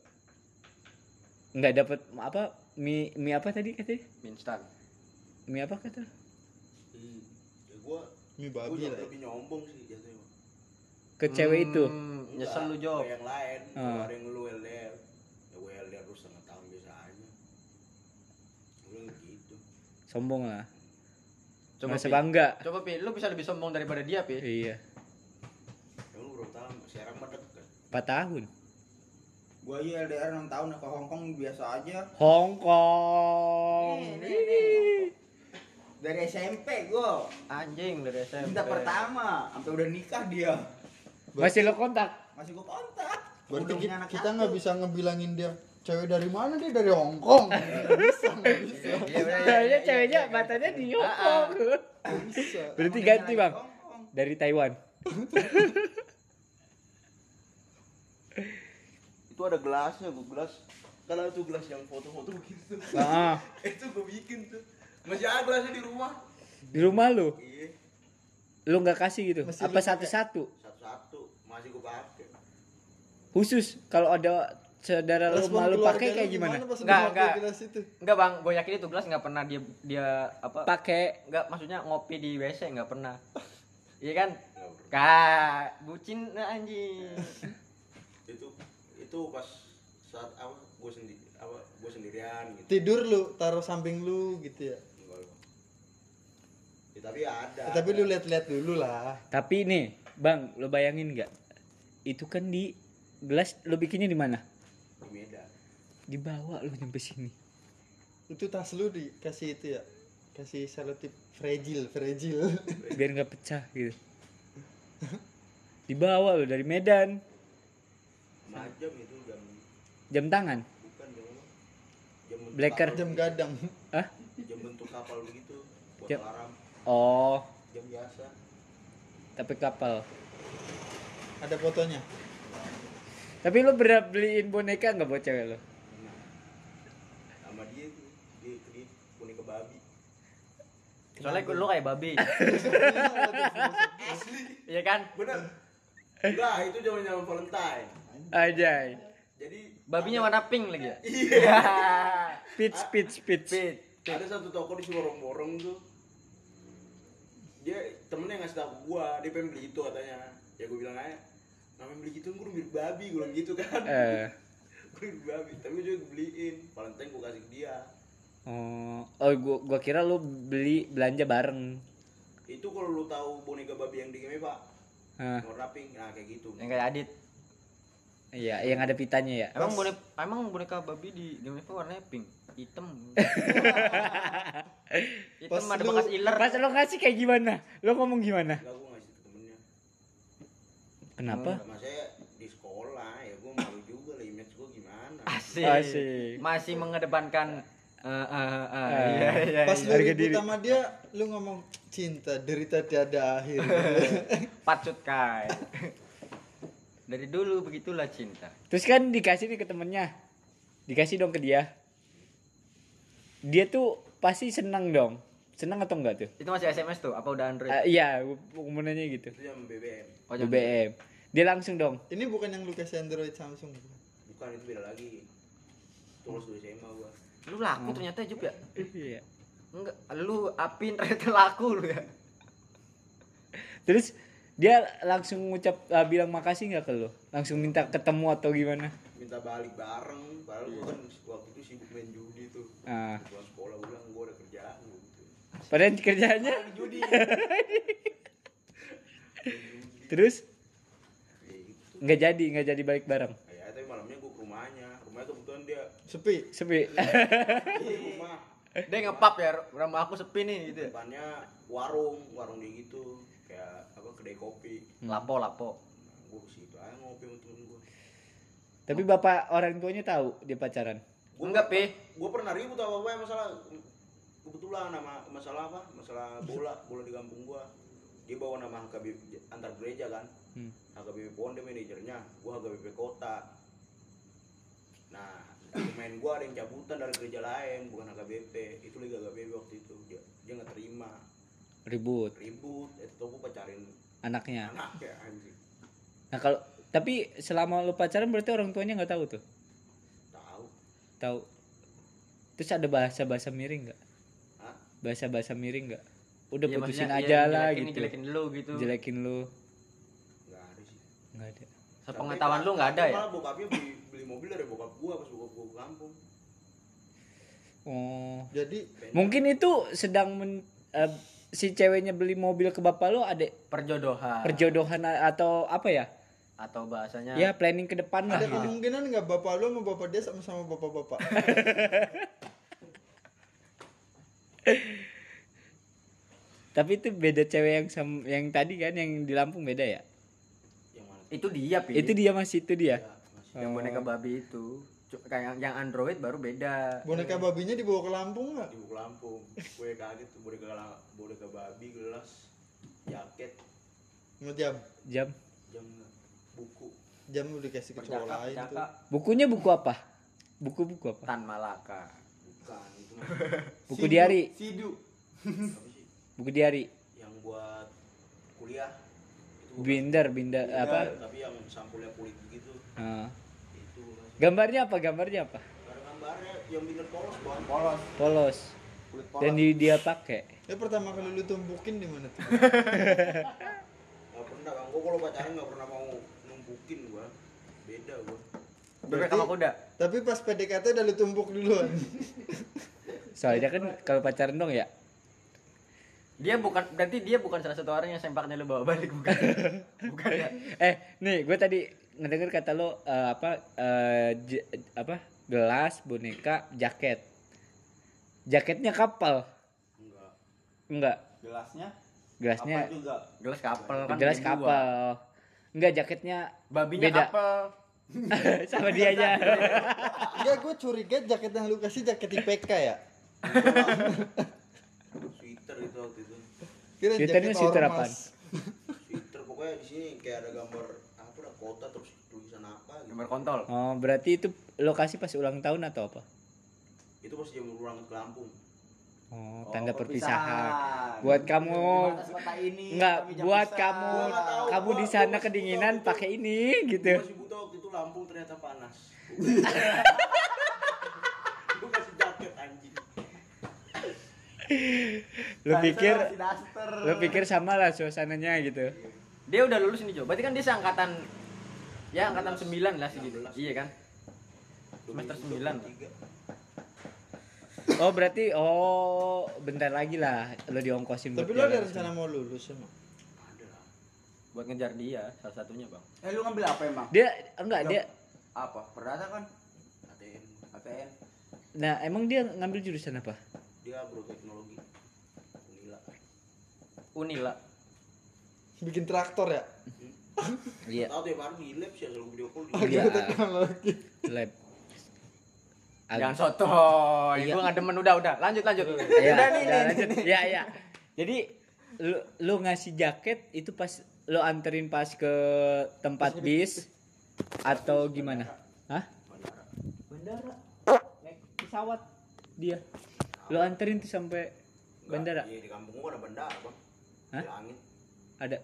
Nggak dapat apa mie mie apa tadi katanya? Mie instan. Mie apa kata? Hmm. Ya gua gua babi juga lah lebih nyombong sih jatuhnya. Ke cewek itu? Hmm, nyesel lu ke yang lain kalau ada yang lu LDR ya gue LDR terus setengah tahun biasa aja. Gue gitu. Sombong lah. Coba merasa pi. bangga. Coba pi lu bisa lebih sombong daripada dia pi. Iya ya lu berapa tahun sekarang mah deket 4 tahun. Gue aja LDR 6 tahun ke Hongkong biasa aja. Hong Kong. Nih, nih. Dari SMP gue. anjing dari SMP Cinta pertama, sampai udah nikah dia. masih lo kontak? Masih gue kontak. berarti Udah kita, kita nggak bisa ngebilangin dia cewek dari mana dia? Dari Hongkong Nggak bisa nggak bisa. iya bener Soalnya ceweknya matanya di Hongkong. bisa. Berarti ganti bang? dari Taiwan. itu ada gelasnya gua gelas kalau tuh gelas yang foto-foto begitu Ah, itu gua bikin tuh masih ada gelasnya di rumah di rumah lu, iya lu nggak kasih gitu? Masih Apa satu-satu? satu-satu masih gua pakai Khusus kalau ada saudara lu malu pakai kayak gimana? Enggak, enggak. gelas itu Enggak bang, gue yakin itu gelas nggak pernah dia dia apa? Pakai Enggak, maksudnya ngopi di WC nggak pernah. Iya kan? Kak, bucin anjing. itu itu pas saat apa gua sendiri apa gua sendirian gitu tidur lu taruh samping lu gitu ya Enggak, lu. Ya, tapi ada Ya, tapi lu lihat-lihat dulu lah Tapi nih, Bang, lo bayangin nggak? Itu kan di gelas lo bikinnya di mana? di Medan Dibawa lo nyampe sini. itu tas lu dikasih itu ya kasih selotip fragile fragile Biar nggak pecah gitu. Dibawa lo dari Medan. Macam itu jam Jam tangan. bukan jam jam Blacker. jam gadang Hah? jam bentuk kapal begitu buat Jam- alarm Oh, jam biasa tapi kapal. ada fotonya Tapi lo bener beliin boneka nggak buat cewek lo? nah, sama dia tuh dia dia boneka babi Soalnya lu kayak babi. Iya kan? bener enggak itu zaman zaman Valentine Ajay. jadi Babinya warna pink lagi ya? iya Pitch, pitch, pitch. Pit. ada satu toko di Siborong-borong tuh dia temennya ngasih tau gua dia pengen beli itu katanya ya gua bilang aja namanya beli gitu gua udah mirip babi gua bilang gitu kan Eh, gua mirip babi tapi gua juga beliin Valentine gua kasih ke dia oh, oh gua, gua kira lo beli belanja bareng. itu kalau lu tahu boneka babi yang di game pak Hah, warna pink nah kayak gitu Yang kayak Adit. Iya, yang ada pitanya ya. Emang boneka emang boneka babi di Game itu warnanya pink, hitam. hitam Pas ada bekas iler. Pas lo ngasih kayak gimana? Lo ngomong gimana? enggak gua ngasih ke temennya Kenapa? sama saya di sekolah ya gua malu juga lah image gua gimana Asik. Asik. Masih mengedepankan eh eh eh, Eh. iya iya. pas iya. lu ribut sama dia lu ngomong cinta derita tiada akhir Pacut kai. Dari dulu begitulah cinta. Terus kan dikasih nih ke temennya. Dikasih dong ke dia. Dia tuh pasti senang dong. Senang atau enggak tuh? Itu masih SMS tuh, apa udah Android? Eh, iya, nanya gitu. itu yang BBM Oh, jangan. BBM. Dia langsung dong. ini bukan yang lu kasih android samsung bukan itu beda lagi tulus dulu SMA gua Lu laku ternyata Jup ya? Iya. Enggak, lu apin ternyata laku lu ya. Terus dia langsung ngucap ah, bilang makasih nggak ke lo? Langsung minta ketemu atau gimana? minta balik bareng padahal gua kan waktu itu sibuk main judi tuh. Ah, pulang sekolah gua bilang gua ada kerjaan gitu. Padahal kerjanya judi. Terus? Ya gitu. Nggak jadi nggak jadi balik bareng. ya tapi malamnya gua ke rumahnya. Rumahnya kebetulan dia sepi. Sepi. di rumah. Dia ngepap ya, rumah aku sepi nih gitu ya. depannya warung warung dia gitu kayak apa kedai kopi. Lapo lapo. nah, gua ke situ aja ngopi sama temen gua. Tapi bapak orang tuanya tahu dia pacaran. Gua Enggak, Pi. gua pernah ribut apa apa masalah kebetulan nama masalah apa? Masalah bola bola di kampung gua. Dia bawa nama HKBP antar gereja kan. Hmm. HKBP Ponde manajernya. Gua HKBP kota. Nah dokumen gua ada yang cabutan dari gereja lain bukan HKBP itu liga HKBP waktu itu. Dia dia nggak terima Ribut ribut itu gua pacarin anaknya. anaknya anjing Nah kalau tapi selama lu pacaran berarti orang tuanya nggak tahu tuh. tahu Tahu. Terus ada bahasa-bahasa miring nggak? Hah? Bahasa-bahasa miring nggak? Udah Iya, putusin maksudnya, aja iya, lah jelekin, gitu. Jelekin lu gitu. Jelekin lu. nggak ada sih Nggak ada. Sepengetahuan lu nggak ada ya? malah bokapnya beli, beli mobil dari bokap gua pas bokap gua ke kampung Oh. jadi Mungkin itu sedang men- eh, si ceweknya beli mobil ke bapak lo ada Perjodohan. perjodohan atau apa ya? Atau bahasanya Ya planning ke depan lah ada gitu. kemungkinan nggak bapak lu sama bapak dia sama-sama bapak-bapak Tapi itu beda cewek yang sam- yang tadi kan yang di Lampung beda ya? yang mana itu dia, Pi. Itu dia masih itu dia. ya, masih yang boneka babi itu. Kayak yang, Android baru beda. boneka babinya dibawa ke Lampung nggak di buku Lampung gue kaget tuh boneka boneka babi gelas jaket mau jam Jam. jam buku jam udah kasih ke cowok lain tuh Bukunya buku apa? Buku-buku apa? Tan Malaka. bukan itu Buku diari. Sidu. apa sih Buku diari. yang buat kuliah itu. Binder, binder Iya, apa? tapi yang sampulnya kulit begitu Ah. Gambarnya apa? Gambarnya apa? gambarnya yang binder polos bang Polos. Polos. Kulit polos. Dan di, dia pakai. ya pertama kali lu tumpukin di mana tuh nggak pernah bang gue kalau pacaran nggak pernah mau numpukin gua beda gua Bebek sama kuda. tapi pas PDKT udah lu tumpuk duluan Soalnya kan kalau pacaran dong ya. Dia bukan berarti dia bukan salah satu orang yang sempaknya lu bawa balik bukan. bukan ya. Eh, nih gue tadi ngedenger kata lo eh, apa eh, j- apa gelas, boneka, jaket. Jaketnya kapal. enggak Enggak, Gelasnya. gelasnya Apa juga? Gelas kapal kan. gelas dua. kapal. Enggak, jaketnya Babinya Beda. kapal. sama dia aja. Enggak, gue curiga jaket yang lu kasih jaket IPK ya sweater itu waktu itu Kira sweater ormas. apaan? sweater pokoknya di sini kayak ada gambar apa kota terus tulisan apa gitu Gambar kontol. Oh, berarti itu lokasi pas ulang tahun atau apa? itu pas jam pulang ke Lampung Oh, Oh, tanda perpisahan. perpisahan. Buat kamu Enggak, jam buat pisah. kamu nggak tahu, kamu di sana kedinginan pakai ini gitu. Gua masih buta waktu itu Lampung ternyata panas gue kasih jaket anjing Lu pikir lu pikir sama lah suasananya gitu. Dia udah lulus ini, Jo. Berarti kan dia seangkatan ya angkatan 9 lah segitu. Iya kan? Semester 9. 2023. Oh, berarti oh bentar lagi lah lu diongkosin Tapi lu ada rencana mau lulus emang? lah Buat ngejar dia salah satunya, Bang. Eh lu ngambil apa emang? Dia enggak dia Apa? Perdata kan? ATN ATN. Nah, emang dia ngambil jurusan apa? dia agroteknologi Unila Unila. Bikin traktor ya? Iya. tahu tiap hari di lab sih selalu video call Iya. Teknologi. Lab. Jangan soto. Iya. Gua nggak demen udah udah. Lanjut lanjut. Iya, Udah nih, nih. Iya, iya. Jadi lu, lu ngasih jaket itu pas lu anterin pas ke tempat bis atau gimana? Hah? bandara Bandara. Naik pesawat dia. Lu anterin tuh sampai bandara. iya di kampung gua ada bandara bang Hah? di langit Ada.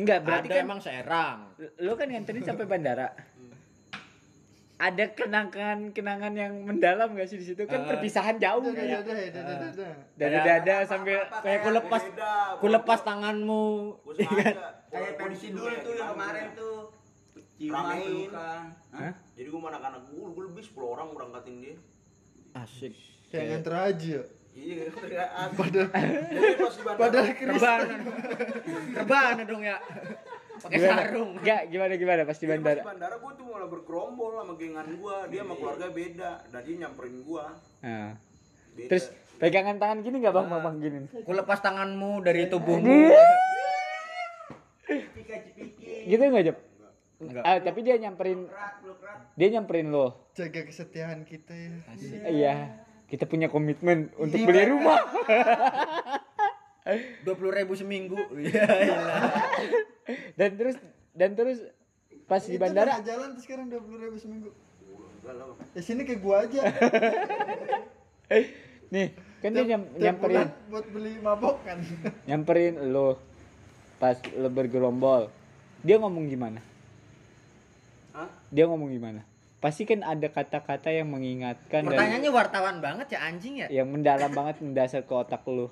Enggak, berarti Ada kan emang Serang. lu kan nganterin sampai bandara. Ada kenangan-kenangan yang mendalam gak sih di situ kan Eh. perpisahan jauh Dadah, kayak Kayak- dada sampai Kayak ku lepas ku lepas tanganmu. gua sengaja Kayak pensi dulu tuh kampung. kemarin tuh. Hah? jadi gua sama anak-anak gua gua lebih 10 orang berangkatin dia Asik. Kayak nganter aja. Iya padahal bandara Padahal Rebana. Rebana dong ya. Pakai sarung. Enggak, gimana gimana pas di Jadi pas bandara? di bandara gua tuh malah bergerombol sama gengan gua dia sama keluarga beda dan dia nyamperin gua Nah. beda. Terus pegangan tangan gini nggak bang, bang, bang gini? Ku lepas tanganmu dari tubuhmu. Cipika cipiki. Gitu nggak Jep? Enggak. Ah, tapi dia nyamperin, dia nyamperin lo. Jaga kesetiaan kita ya. Iya, kita punya komitmen untuk beli rumah. Dua puluh ribu seminggu. Iya. iya. dan terus dan terus pas di bandara, jalan tuh sekarang 20 ribu seminggu. Ya sini kayak gua aja. nih kan dia nyam, nyamperin, buat beli mabok kan. nyamperin lo pas lo bergerombol. Dia ngomong gimana? Hah? Dia ngomong gimana? Pasti kan ada kata-kata yang mengingatkan dan Pertanyaannya wartawan banget ya anjing ya. yang mendalam banget mendasar ke otak lo.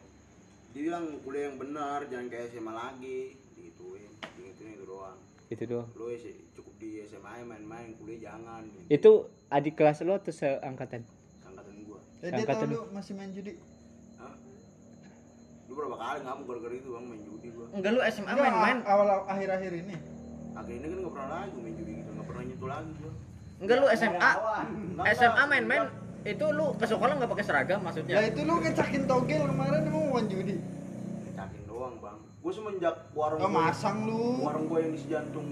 dia bilang kuliah yang benar jangan kayak SMA lagi digituin digituin itu doang Itu doang. lu sih cukup di SMA aja main-main kuliah jangan Itu adik kelas lo atau seangkatan? angkatan gua Eh dia tahu Angkatan- lu masih main judi. Hah? lu berapa kali ngamuk gara-gara itu bang main judi gua Enggak lu SMA main-main. awal akhir-akhir ini. akhirnya kan nggak pernah lagi main judi gitu nggak pernah nyentuh lagi gua Enggak lu SMA. SMA main-main itu lu ke sekolah nggak pakai seragam Ya maksudnya? itu lu ngecakin togel kemarin emang bukan judi. Ngecakin doang bang gua semenjak warung Oh gua- masang lu. warung gua yang di sejantung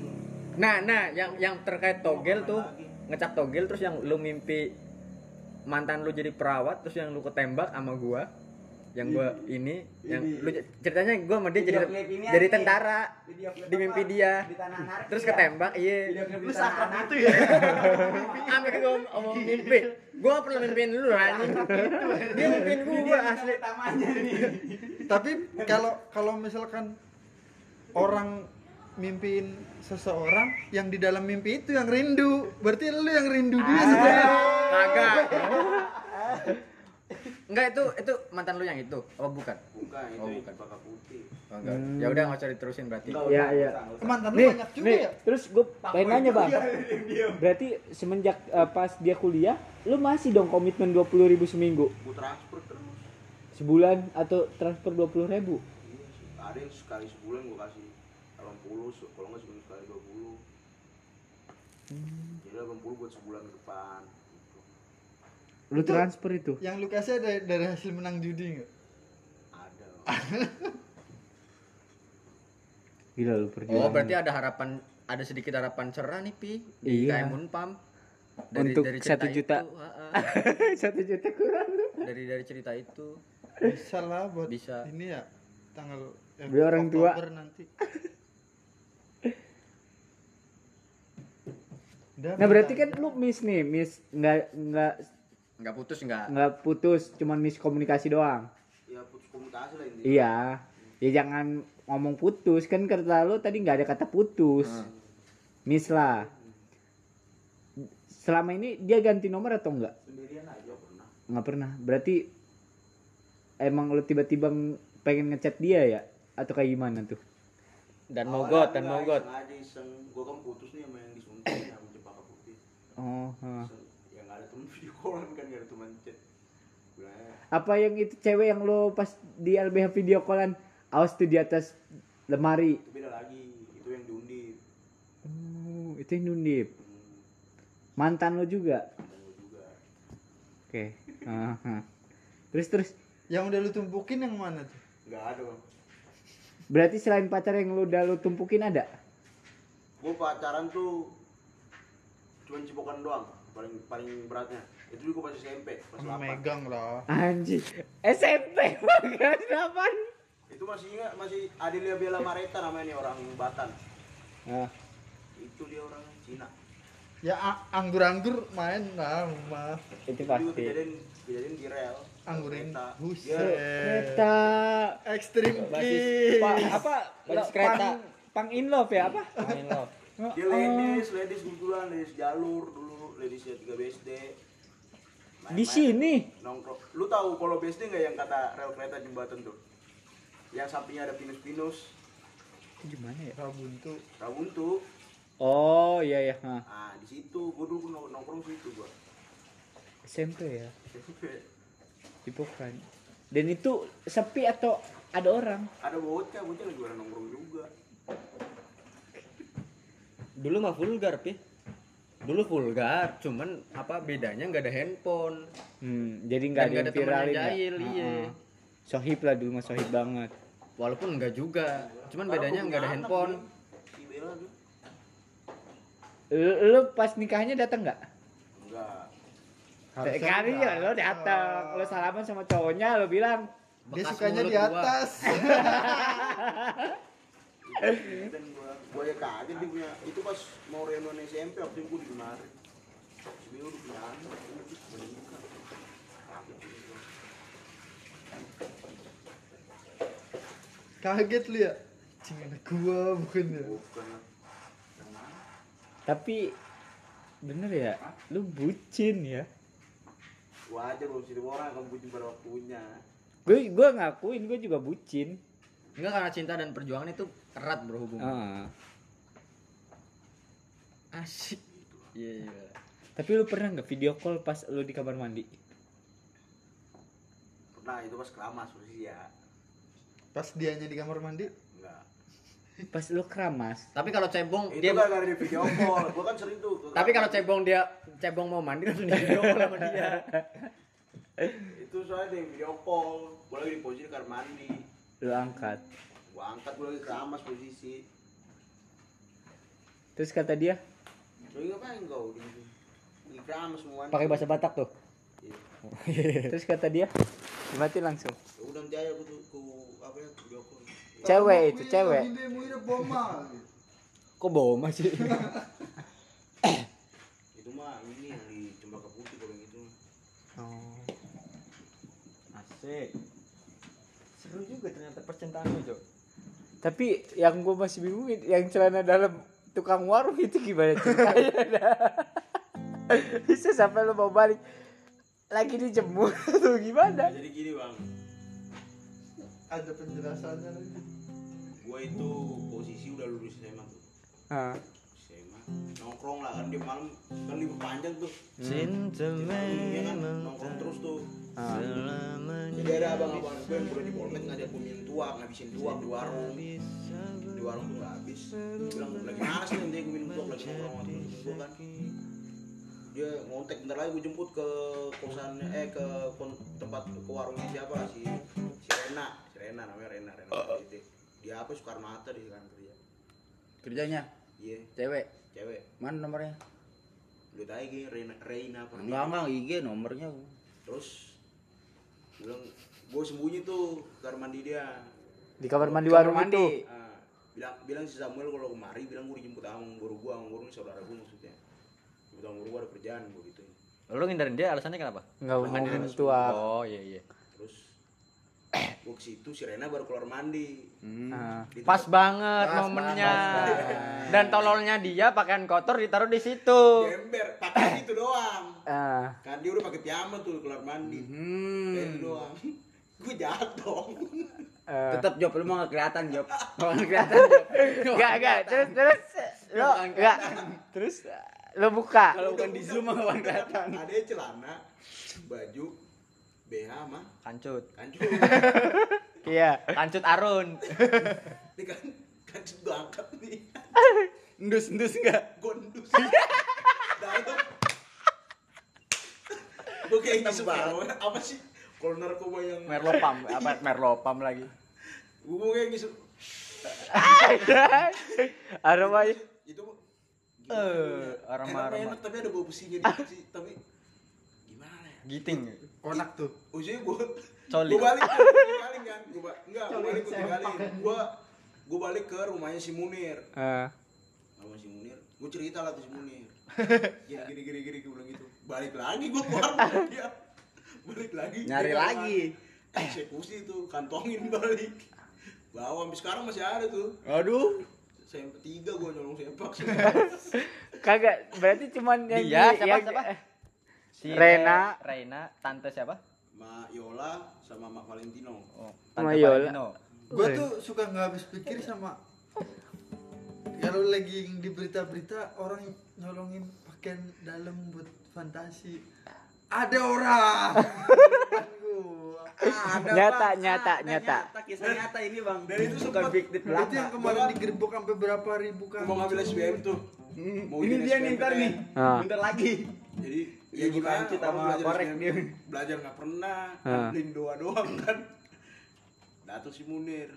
Nah, nah yang yang terkait togel tuh ngecap togel terus yang lu mimpi mantan lu jadi perawat terus yang lu ketembak sama gua yang gua ini yang lu ceritanya gua sama dia jadi ini jadi ada tentara di mimpi dia Di terus ya? ketembak iya Lu anarki. itu ya. Sampai gua ngomong mimpi. Gua gak pernah mimpiin lu anjing. Dia mimpiin gua asli. tapi kalau kalau misalkan orang mimpiin seseorang yang di dalam mimpi itu yang rindu berarti lu yang rindu dia sebenarnya Kagak. Enggak itu itu mantan lu yang itu. Oh bukan. bukan itu Oh, bukan. baka putih Oh, enggak. Ya udah enggak usah diterusin berarti. Ya, ya. mantan lu Nih, banyak juga nih, ya terus gue pengen nanya bang. Berarti semenjak eh, pas dia kuliah, lu masih dong komitmen 20.000 ribu seminggu, gue transfer terus sebulan atau transfer 20.000 ribu? iya sih ada yang sekali sebulan gue kasih 80 se- kalau nggak sebulan sekali 20 jadi 80 buat sebulan ke depan Lu transfer itu? yang lu kasih dari, dari hasil menang judi nggak ada Gila lu perjuangan. Oh, berarti ada harapan ada sedikit harapan cerah nih Pi di Iya. KM Unpam. Untuk cerita satu juta. itu. Satu juta kurang. dari dari cerita itu bisa lah buat Bisa. ini ya tanggal eh, Beli orang tua. Nanti Nah berarti kan lu miss nih, miss nggak nggak nggak putus nggak nggak putus, cuman miss komunikasi doang. ya putus komunikasi lah intinya Iya, ya jangan ngomong putus kan kata lu tadi nggak ada kata putus, miss lah. Selama ini dia ganti nomor atau enggak? sendirian aja pernah Nggak pernah. Berarti emang lu tiba-tiba ng- pengen ngechat dia ya? Atau kayak gimana tuh? dan Awalnya mogot dan mogot iseng aja iseng gue kan putus nih sama yang disuntik sama putih Oh, ha. Iseng. ya nggak ada temen video callan kan nggak ada teman chat apa yang itu cewek yang lu pas di LBH video callan awas tuh di atas lemari. itu beda lagi itu yang diundip Oh, itu yang nundip. hmm, Mantan lu juga. dan gua juga Oke. Aha. Terus terus yang udah lu tumpukin yang mana tuh nggak ada bang berarti selain pacar yang lu udah lu tumpukin ada? gue pacaran tuh cuman cipokan doang paling paling beratnya itu juga pas SMP pas 8 megang lah Anjing. SMP banget delapan. itu masih ingat masih Adelia Bella Mareta namanya nih orang Batan Nah, itu dia orang Cina ya anggur-anggur main lah mah itu pasti. kejadian kejadian di rel anggurin kereta. buset Dia Kereta ekstrim basis pa, apa? Basis kereta. Pang, pang in love ya apa? main lo dia ladies ladies kebetulan ladies jalur dulu ladies ya 3 BSD Di sini. nongkrong lu tahu kalau BSD nggak yang kata rel kereta jembatan tuh yang sampingnya ada pinus-pinus Gimana ya? rabuntu rabuntu Oh iya ya. Nah, ah di situ gua dulu nong- nongkrong situ gua SMP ya. SMP Hipokan. Dan itu sepi atau ada orang? ada bocah bocah lagi pada nongkrong juga dulu mah vulgar pi dulu vulgar cuman apa bedanya nggak ada handphone Hmm, jadi nggak ada nggak ada viralin ya? jahil, iya. Heeh. Sohib lah dulu mah sohib banget. walaupun enggak juga cuman bedanya nggak ada handphone Lu, lu pas nikahnya datang nggak? enggak Sekali ya lo datang, lo salaman sama cowoknya, lo bilang dia sukanya di atas dan gua gua ya kaget dia punya itu pas mau reunian SMP waktu itu gua di kemarin anak udah menikah kaget lu ya? Cing anak gua bukan ya? Bukan. Tapi bener ya, lu bucin ya. wajar loh situ orang akan punya pada waktunya. Gue gue ngakuin gue juga bucin. enggak karena cinta dan perjuangan itu erat bro hubungan Ah. asik. Iya iya Tapi lu pernah nggak video call pas lu di kamar mandi? pernah itu pas keramas posisi ya pas dianya di kamar mandi? Enggak. Pas lu keramas. tapi kalau cebong itu dia kan gara di video call. Gua kan sering tuh tapi kalau cebong dia cebong mau mandi langsung di video call sama dia. Itu soalnya di video call. Gua lagi di posisi kamar mandi. Lu angkat. Gua angkat gua lagi keramas posisi Terus kata dia, lu ngapain kau di sama semuanya Pakai bahasa Batak tuh. Terus kata dia, mati langsung. ya udah nanti aja aku ku apa ya video call Cewek itu, cewek. Kok boma sih? itu mah ini yang di Cempaka Putih kalau yang itu Oh. Asik. Seru juga ternyata percintaan lu, Jo. Tapi yang gue masih bingung yang celana dalam tukang warung itu gimana ceritanya? Bisa sampai lo mau balik lagi dijemur atau gimana? jadi gini bang Ada penjelasannya lagi. gua itu posisi udah lulus SMA tuh Ah. Nongkrong lah kan di malam kan libur panjang tuh. Cinta Iya kan nongkrong terus tuh. Ah. jadi ada abang-abang gue yang udah di polmed ngajak gue minum tuak ngabisin tuak di warung. Di warung tuh nggak habis. Dia bilang lagi malas nih nanti gue minum tuak lagi nongkrong sama temen gue kan? Dia ngontek bentar lagi gue jemput ke kosannya eh ke tempat ke warungnya siapa si si Rena. Si Rena namanya Rena Rena dia, dia apa Soekarno Hatta di sekarang kerja. Kerjanya iya cewek. cewek Mana nomornya? lihat aja Gi, Reina Reina apa Enggak enggak IG nomornya. terus bilang gue sembunyi tuh ke kamar mandi dia Di kamar mandi warung mandi. itu. Ah, bilang bilang si Samuel kalau kemari bilang gue dijemput sama guru gue sama guru ini saudara gue maksudnya jemput sama guru gue ada kerjaan gue gitu Lu ngindarin dia alasannya kenapa? Enggak Mau malas tua. Oh, iya iya. Terus gue ke situ si Rena baru keluar mandi Ah. Di Pas banget Pas, momennya. pas, pas. Dan tololnya dia pakaian kotor ditaruh di situ. di ember pakai itu doang Ah. kan dia udah pakai piyama tuh keluar mandi Hmm. kayak itu doang gue jahat dong Eh. Tetap job lu mau nggak kelihatan job. Mau nggak kelihatan job. Enggak, enggak. Terus terus lo enggak. Terus lo buka. Kalau bukan di zoom mah nggak kelihatan. ada celana baju BH mah Kancut. kancur Iya. Kancut Arun. ini kan kancur gue angkat nih Endus endus enggak? gondus dalam gue kayak ngisep banget apa sih kalau narkoba yang Merlopam, apa Merlopam lagi. gue kayak ngisep Aromanya itu Eh, enak, aroma-aroma. enak tapi ada bau besinya sih tapi gimana ya Giting. Konak tuh. ujungnya gue Coli. gue balik tuh tinggalin kan. Gue ba- enggak gue balik gue tinggalin gue gue balik ke rumahnya si Munir. Sama si Munir? Gue cerita lah tuh si Munir. Gini gini gini gini gue bilang gitu. Balik lagi gue keluar dia. Balik lagi. Nyari Dia lagi. kan eksekusi tuh kantongin balik. Bawa sampai sekarang masih ada tuh. Aduh. sempak tiga gue nyolong sempak Kagak, berarti cuman yang Dia, di- siapa, yang- siapa? Si Rena. Rena, tante siapa? Ma Yola sama Mak Valentino Oh, tante Yola. Valentino. Gue tuh suka nggak habis pikir sama kalau lagi di berita-berita orang nyolongin pakaian dalam buat fantasi. Ada orang. Ada, Nyata, Bang. nyata, Ada nyata. Kisah nyata ini bang. Dan itu bukan sempet- fiktif Itu belaka. yang kemarin digerebek sampai berapa ribu kan? mau ngambil SBM tuh mau Ini dia SBM nih ntar nih. Ah. Bentar lagi. jadi ya gimana? sama belajar korek dia. belajar nggak pernah Ah. ngandelin doa doang kan. Datang si Munir.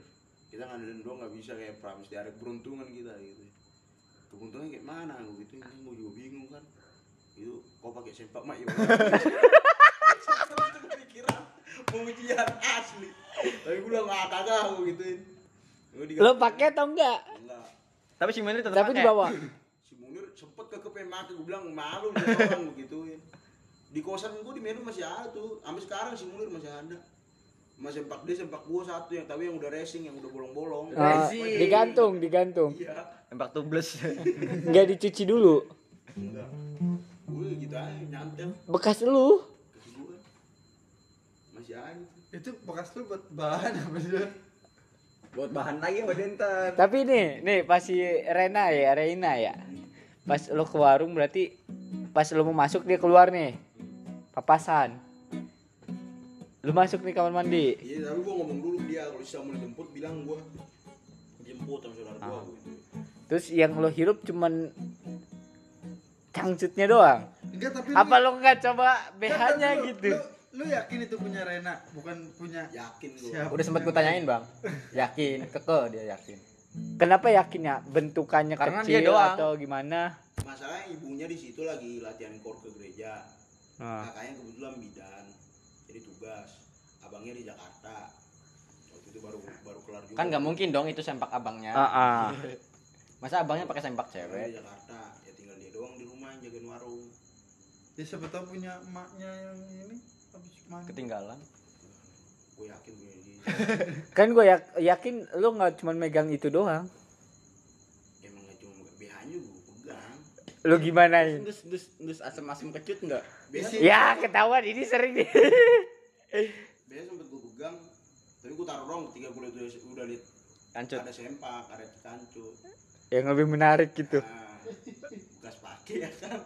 Kita ngandelin doa nggak bisa kayak Pramis diarek. Beruntungan kita gitu. Keberuntungan kayak mana? Gue gitu ini gue juga bingung kan. Itu kau pakai sempak mak ya pikiran mau ujian asli. Tapi gue bilang ah kagak gue gituin. Lo pakai atau enggak? enggak Tapi si Munir tetap Tapi di bawah. Sempet ke kepen mati gue bilang malu nih orang begituin di kosan gue di Medan masih ada tuh sampai sekarang si Munir masih ada masih sempak dia sempak gua satu yang tapi yang udah racing yang udah bolong-bolong Racing. digantung, digantung. iya Tembak tubles. Enggak dicuci dulu. enggak gue gitu aja nyantel Bekas lu. gue masih ada. Itu bekas lu buat bahan apa sih? Buat bahan lagi sama denter. Tapi nih, nih pas si Rena ya, Reina ya. Pas lo ke warung berarti pas lo mau masuk dia keluar nih. Papasan. Lu masuk nih kamar mandi. iya tapi gue ngomong dulu dia kalau bisa mau jemput bilang gue jemput sama saudara gue gitu Terus yang lo hirup cuman cangcutnya doang. Enggak tapi Apa lu, lo nggak coba kan, BH-nya lu- gitu? Lu, lu yakin itu punya Rena, bukan punya yakin Siapa? Udah sempet gue tanyain bang. Yakin, keke dia yakin. Kenapa yakinnya bentukannya Karena kecil dia doang. atau gimana? masalahnya ibunya di situ lagi latihan kor ke gereja Ah. kakaknya kebetulan bidan jadi tugas abangnya di Jakarta waktu itu baru baru kelar juga Kan nggak mungkin dong itu sempak abangnya. Ah, ah. Masa abangnya pakai sempak cewek? di Jakarta ya tinggal dia doang di rumah jagain warung Ya siapa tahu punya emaknya yang ini habis mandi. Ketinggalan. gue yakin punya dia Kan gue yakin lu nggak cuma megang itu doang. emang nggak cuma BH nya gue pegang Lu gimana? dus dus dus asem-asem kecut nggak biasa Ya ketahuan ini sering nih. biasa sempet gue pegang tapi gue taruh dong ketika gue udah, udah liat Kancut. ada sempak ada kancut Yang lebih menarik gitu. nah, bekas pakai ya kan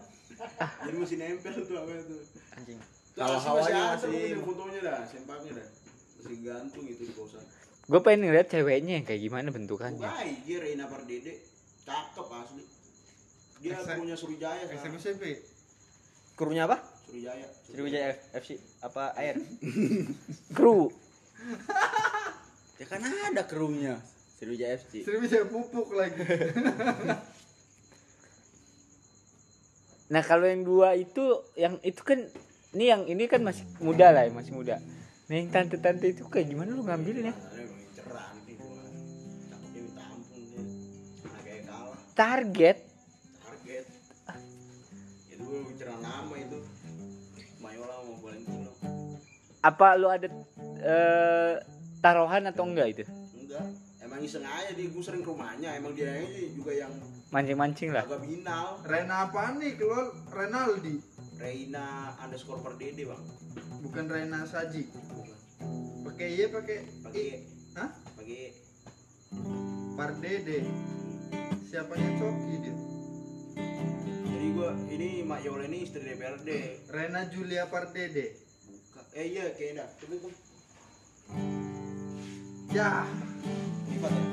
jadi masih nempel tuh apa itu Anjing. Tuh, masih masih ada masih- masih fotonya dah sempaknya dah masih gantung itu di kosan Gue pengen ngeliat ceweknya yang kayak gimana bentukannya. Bukai, dia Reina Pardede cakep asli dia Esa- punya Surijaya SMP sekarang SMP. Krunya apa? Surijaya Sriwijaya F- FC apa air? Kru. ya kan ada krunya Sriwijaya FC Sering bisa pupuk lagi. Nah kalau yang dua itu, yang itu kan, ini yang ini kan masih muda lah, ya, masih muda. Yang tante-tante itu kayak gimana lu ngambilnya? Nih kayak kalah Target. target itu gue ceran lama itu Mayola sama Valentino Apa lu ada eh, taruhan atau enggak itu? enggak emang iseng aja dia gue sering ke rumahnya emang dia aja juga yang Mancing-mancing lah. agak binal Rena apaan nih? Keluar Renaldi. Reina underscore Pardede bang Bukan Rena Saji. Bukan. Pakai iya pakai pakai. Hah? pakai Pardede. Siapanya Coki dia? jadi gua ini Mak Yola ini istri DPRD Rena Julia Pardede. bukan eh iya kayaknya dah coba tuh Ya, lipat ya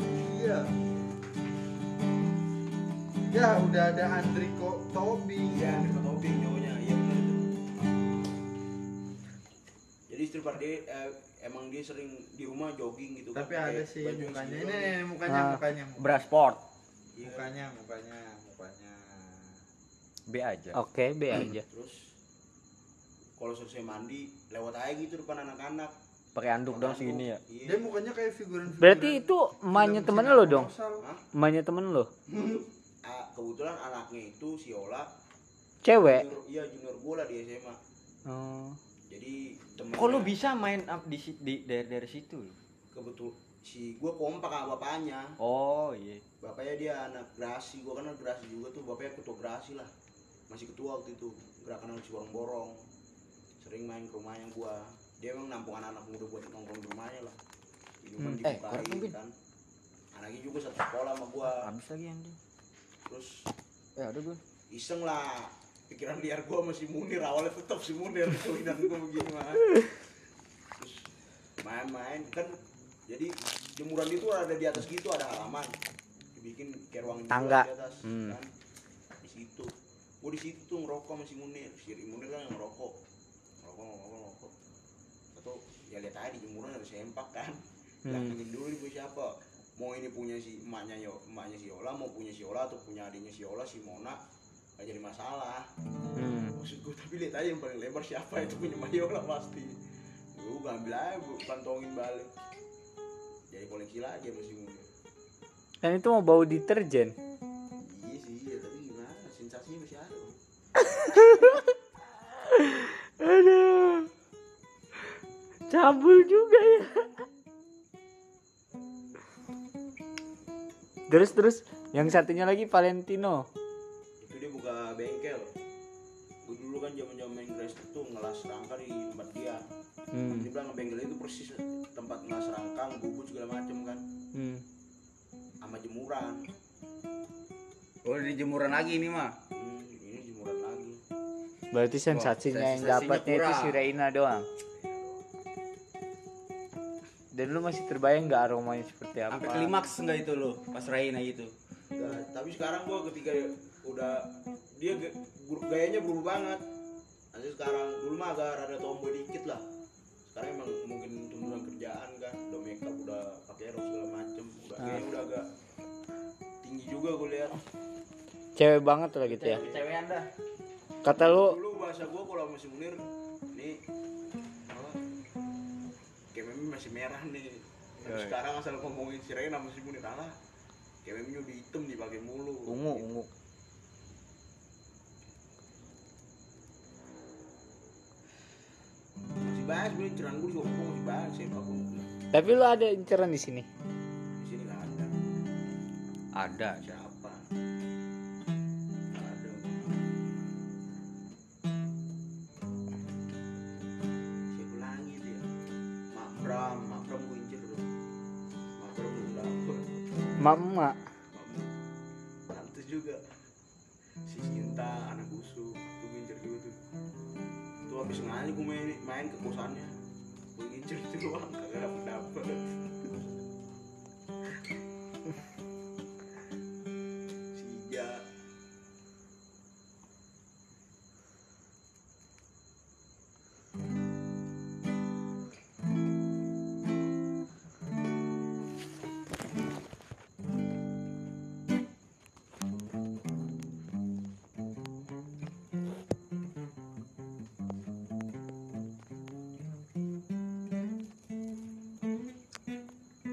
iya. Ya, udah ada Andriko Tobi. iya istri Pardede eh, emang dia sering di rumah jogging gitu kan, Tapi pakai ada sih mukanya. segini Ini, doang. ini mukanya, mukanya. Brasport. Iya. Mukanya, mukanya, mukanya. B aja. Oke, B aja. terus kalau selesai mandi lewat aja gitu depan anak-anak Pakai anduk dong segini ya. iya Dia mukanya kayak figuran. Berarti itu emaknya temen lo dong? Emaknya temen lo? Kebetulan anaknya itu si Ola Cewek? junior, iya junior gue lah di SMA Oh. jadi temen Kok lu bisa main up di di dari dari situ? kebetul si gue kompak sama bapaknya Oh iya. bapaknya dia anak grasi gue kan anak grasi juga tuh bapaknya ketua grasi lah masih ketua waktu itu gerakan anak si borong-borong sering main ke rumahnya gue dia emang nampung anak-anak muda buat nongkrong di rumahnya lah minuman Hmm. Eh, dibukain Bin. kan anaknya juga satu sekolah sama gue Habis lagi anjing. terus Eh ada gue. iseng lah pikiran liar gue masih Munir awalnya tetap si Munir dan gue begini mah terus main-main kan jadi jemuran itu ada di atas gitu ada halaman. Dibikin kayak ruang Tangga. di atas Hmm. kan. Di situ. Gue di situ tuh ngerokok sama si Munir. Si Munir kan yang ngerokok. Ngerokok ngerokok ngerokok. Atau ya lihat aja di jemuran ada sempak kan. Hmm. bilangin dulu ibu siapa. Mau ini punya si emaknya yo emaknya si Ola mau punya si Ola atau punya adiknya si Ola si Mona gak jadi masalah Hmm. maksud gue tapi lihat aja yang paling lebar siapa itu punya Mayola pasti gue gue ambil aja gue kantongin balik jadi koleksi lagi sama si Munir Kan itu mau bau deterjen. iya sih iya tapi gimana sensasinya masih ada. Aduh. Cabul juga ya. Terus terus yang satunya lagi Valentino. Itu buka bengkel gue dulu kan zaman zaman main grass tuh ngelas rangka di tempat dia Hmm. dia bilang bengkel itu persis tempat ngelas rangkang bubut segala macem kan Hmm. sama jemuran oh di jemuran lagi ini mah hmm, ini jemuran lagi Berarti sensasinya yang sensasinya dapatnya itu si Reina doang. Dan lu masih terbayang nggak aromanya seperti apa? sampai klimaks enggak itu lo pas Raina gitu Nah, tapi sekarang gua ketika udah dia gayanya berubah banget. Nanti sekarang dulu mah agak rada tomboy dikit lah. Sekarang emang mungkin tuntutan kerjaan kan udah make up udah pakai rok segala macem. Udah kayaknya udah agak tinggi juga gue lihat. Cewek banget lah gitu ya? Cewekan dah. kata lu? Dulu bahasa gua kalau masih munir nih apa? Kememi masih merah nih. Tapi sekarang asal ngomongin si Rena masih munir alah kememi udah hitam dipakai mulu. Ungu, ungu. Masih bahas sebenarnya ceran gua juga gua masih bahas ya aku tapi lu ada inceran di sini? Di sini nggak ada. Ada siapa? Nggak ada. Siapa lagi tuh ya? Mak Bram Mak Bram gua incer dulu Mak Bram belum dapet mama habis sengaja gue main main ke kosannya. Gue ngincer doang kagak dapet dapet.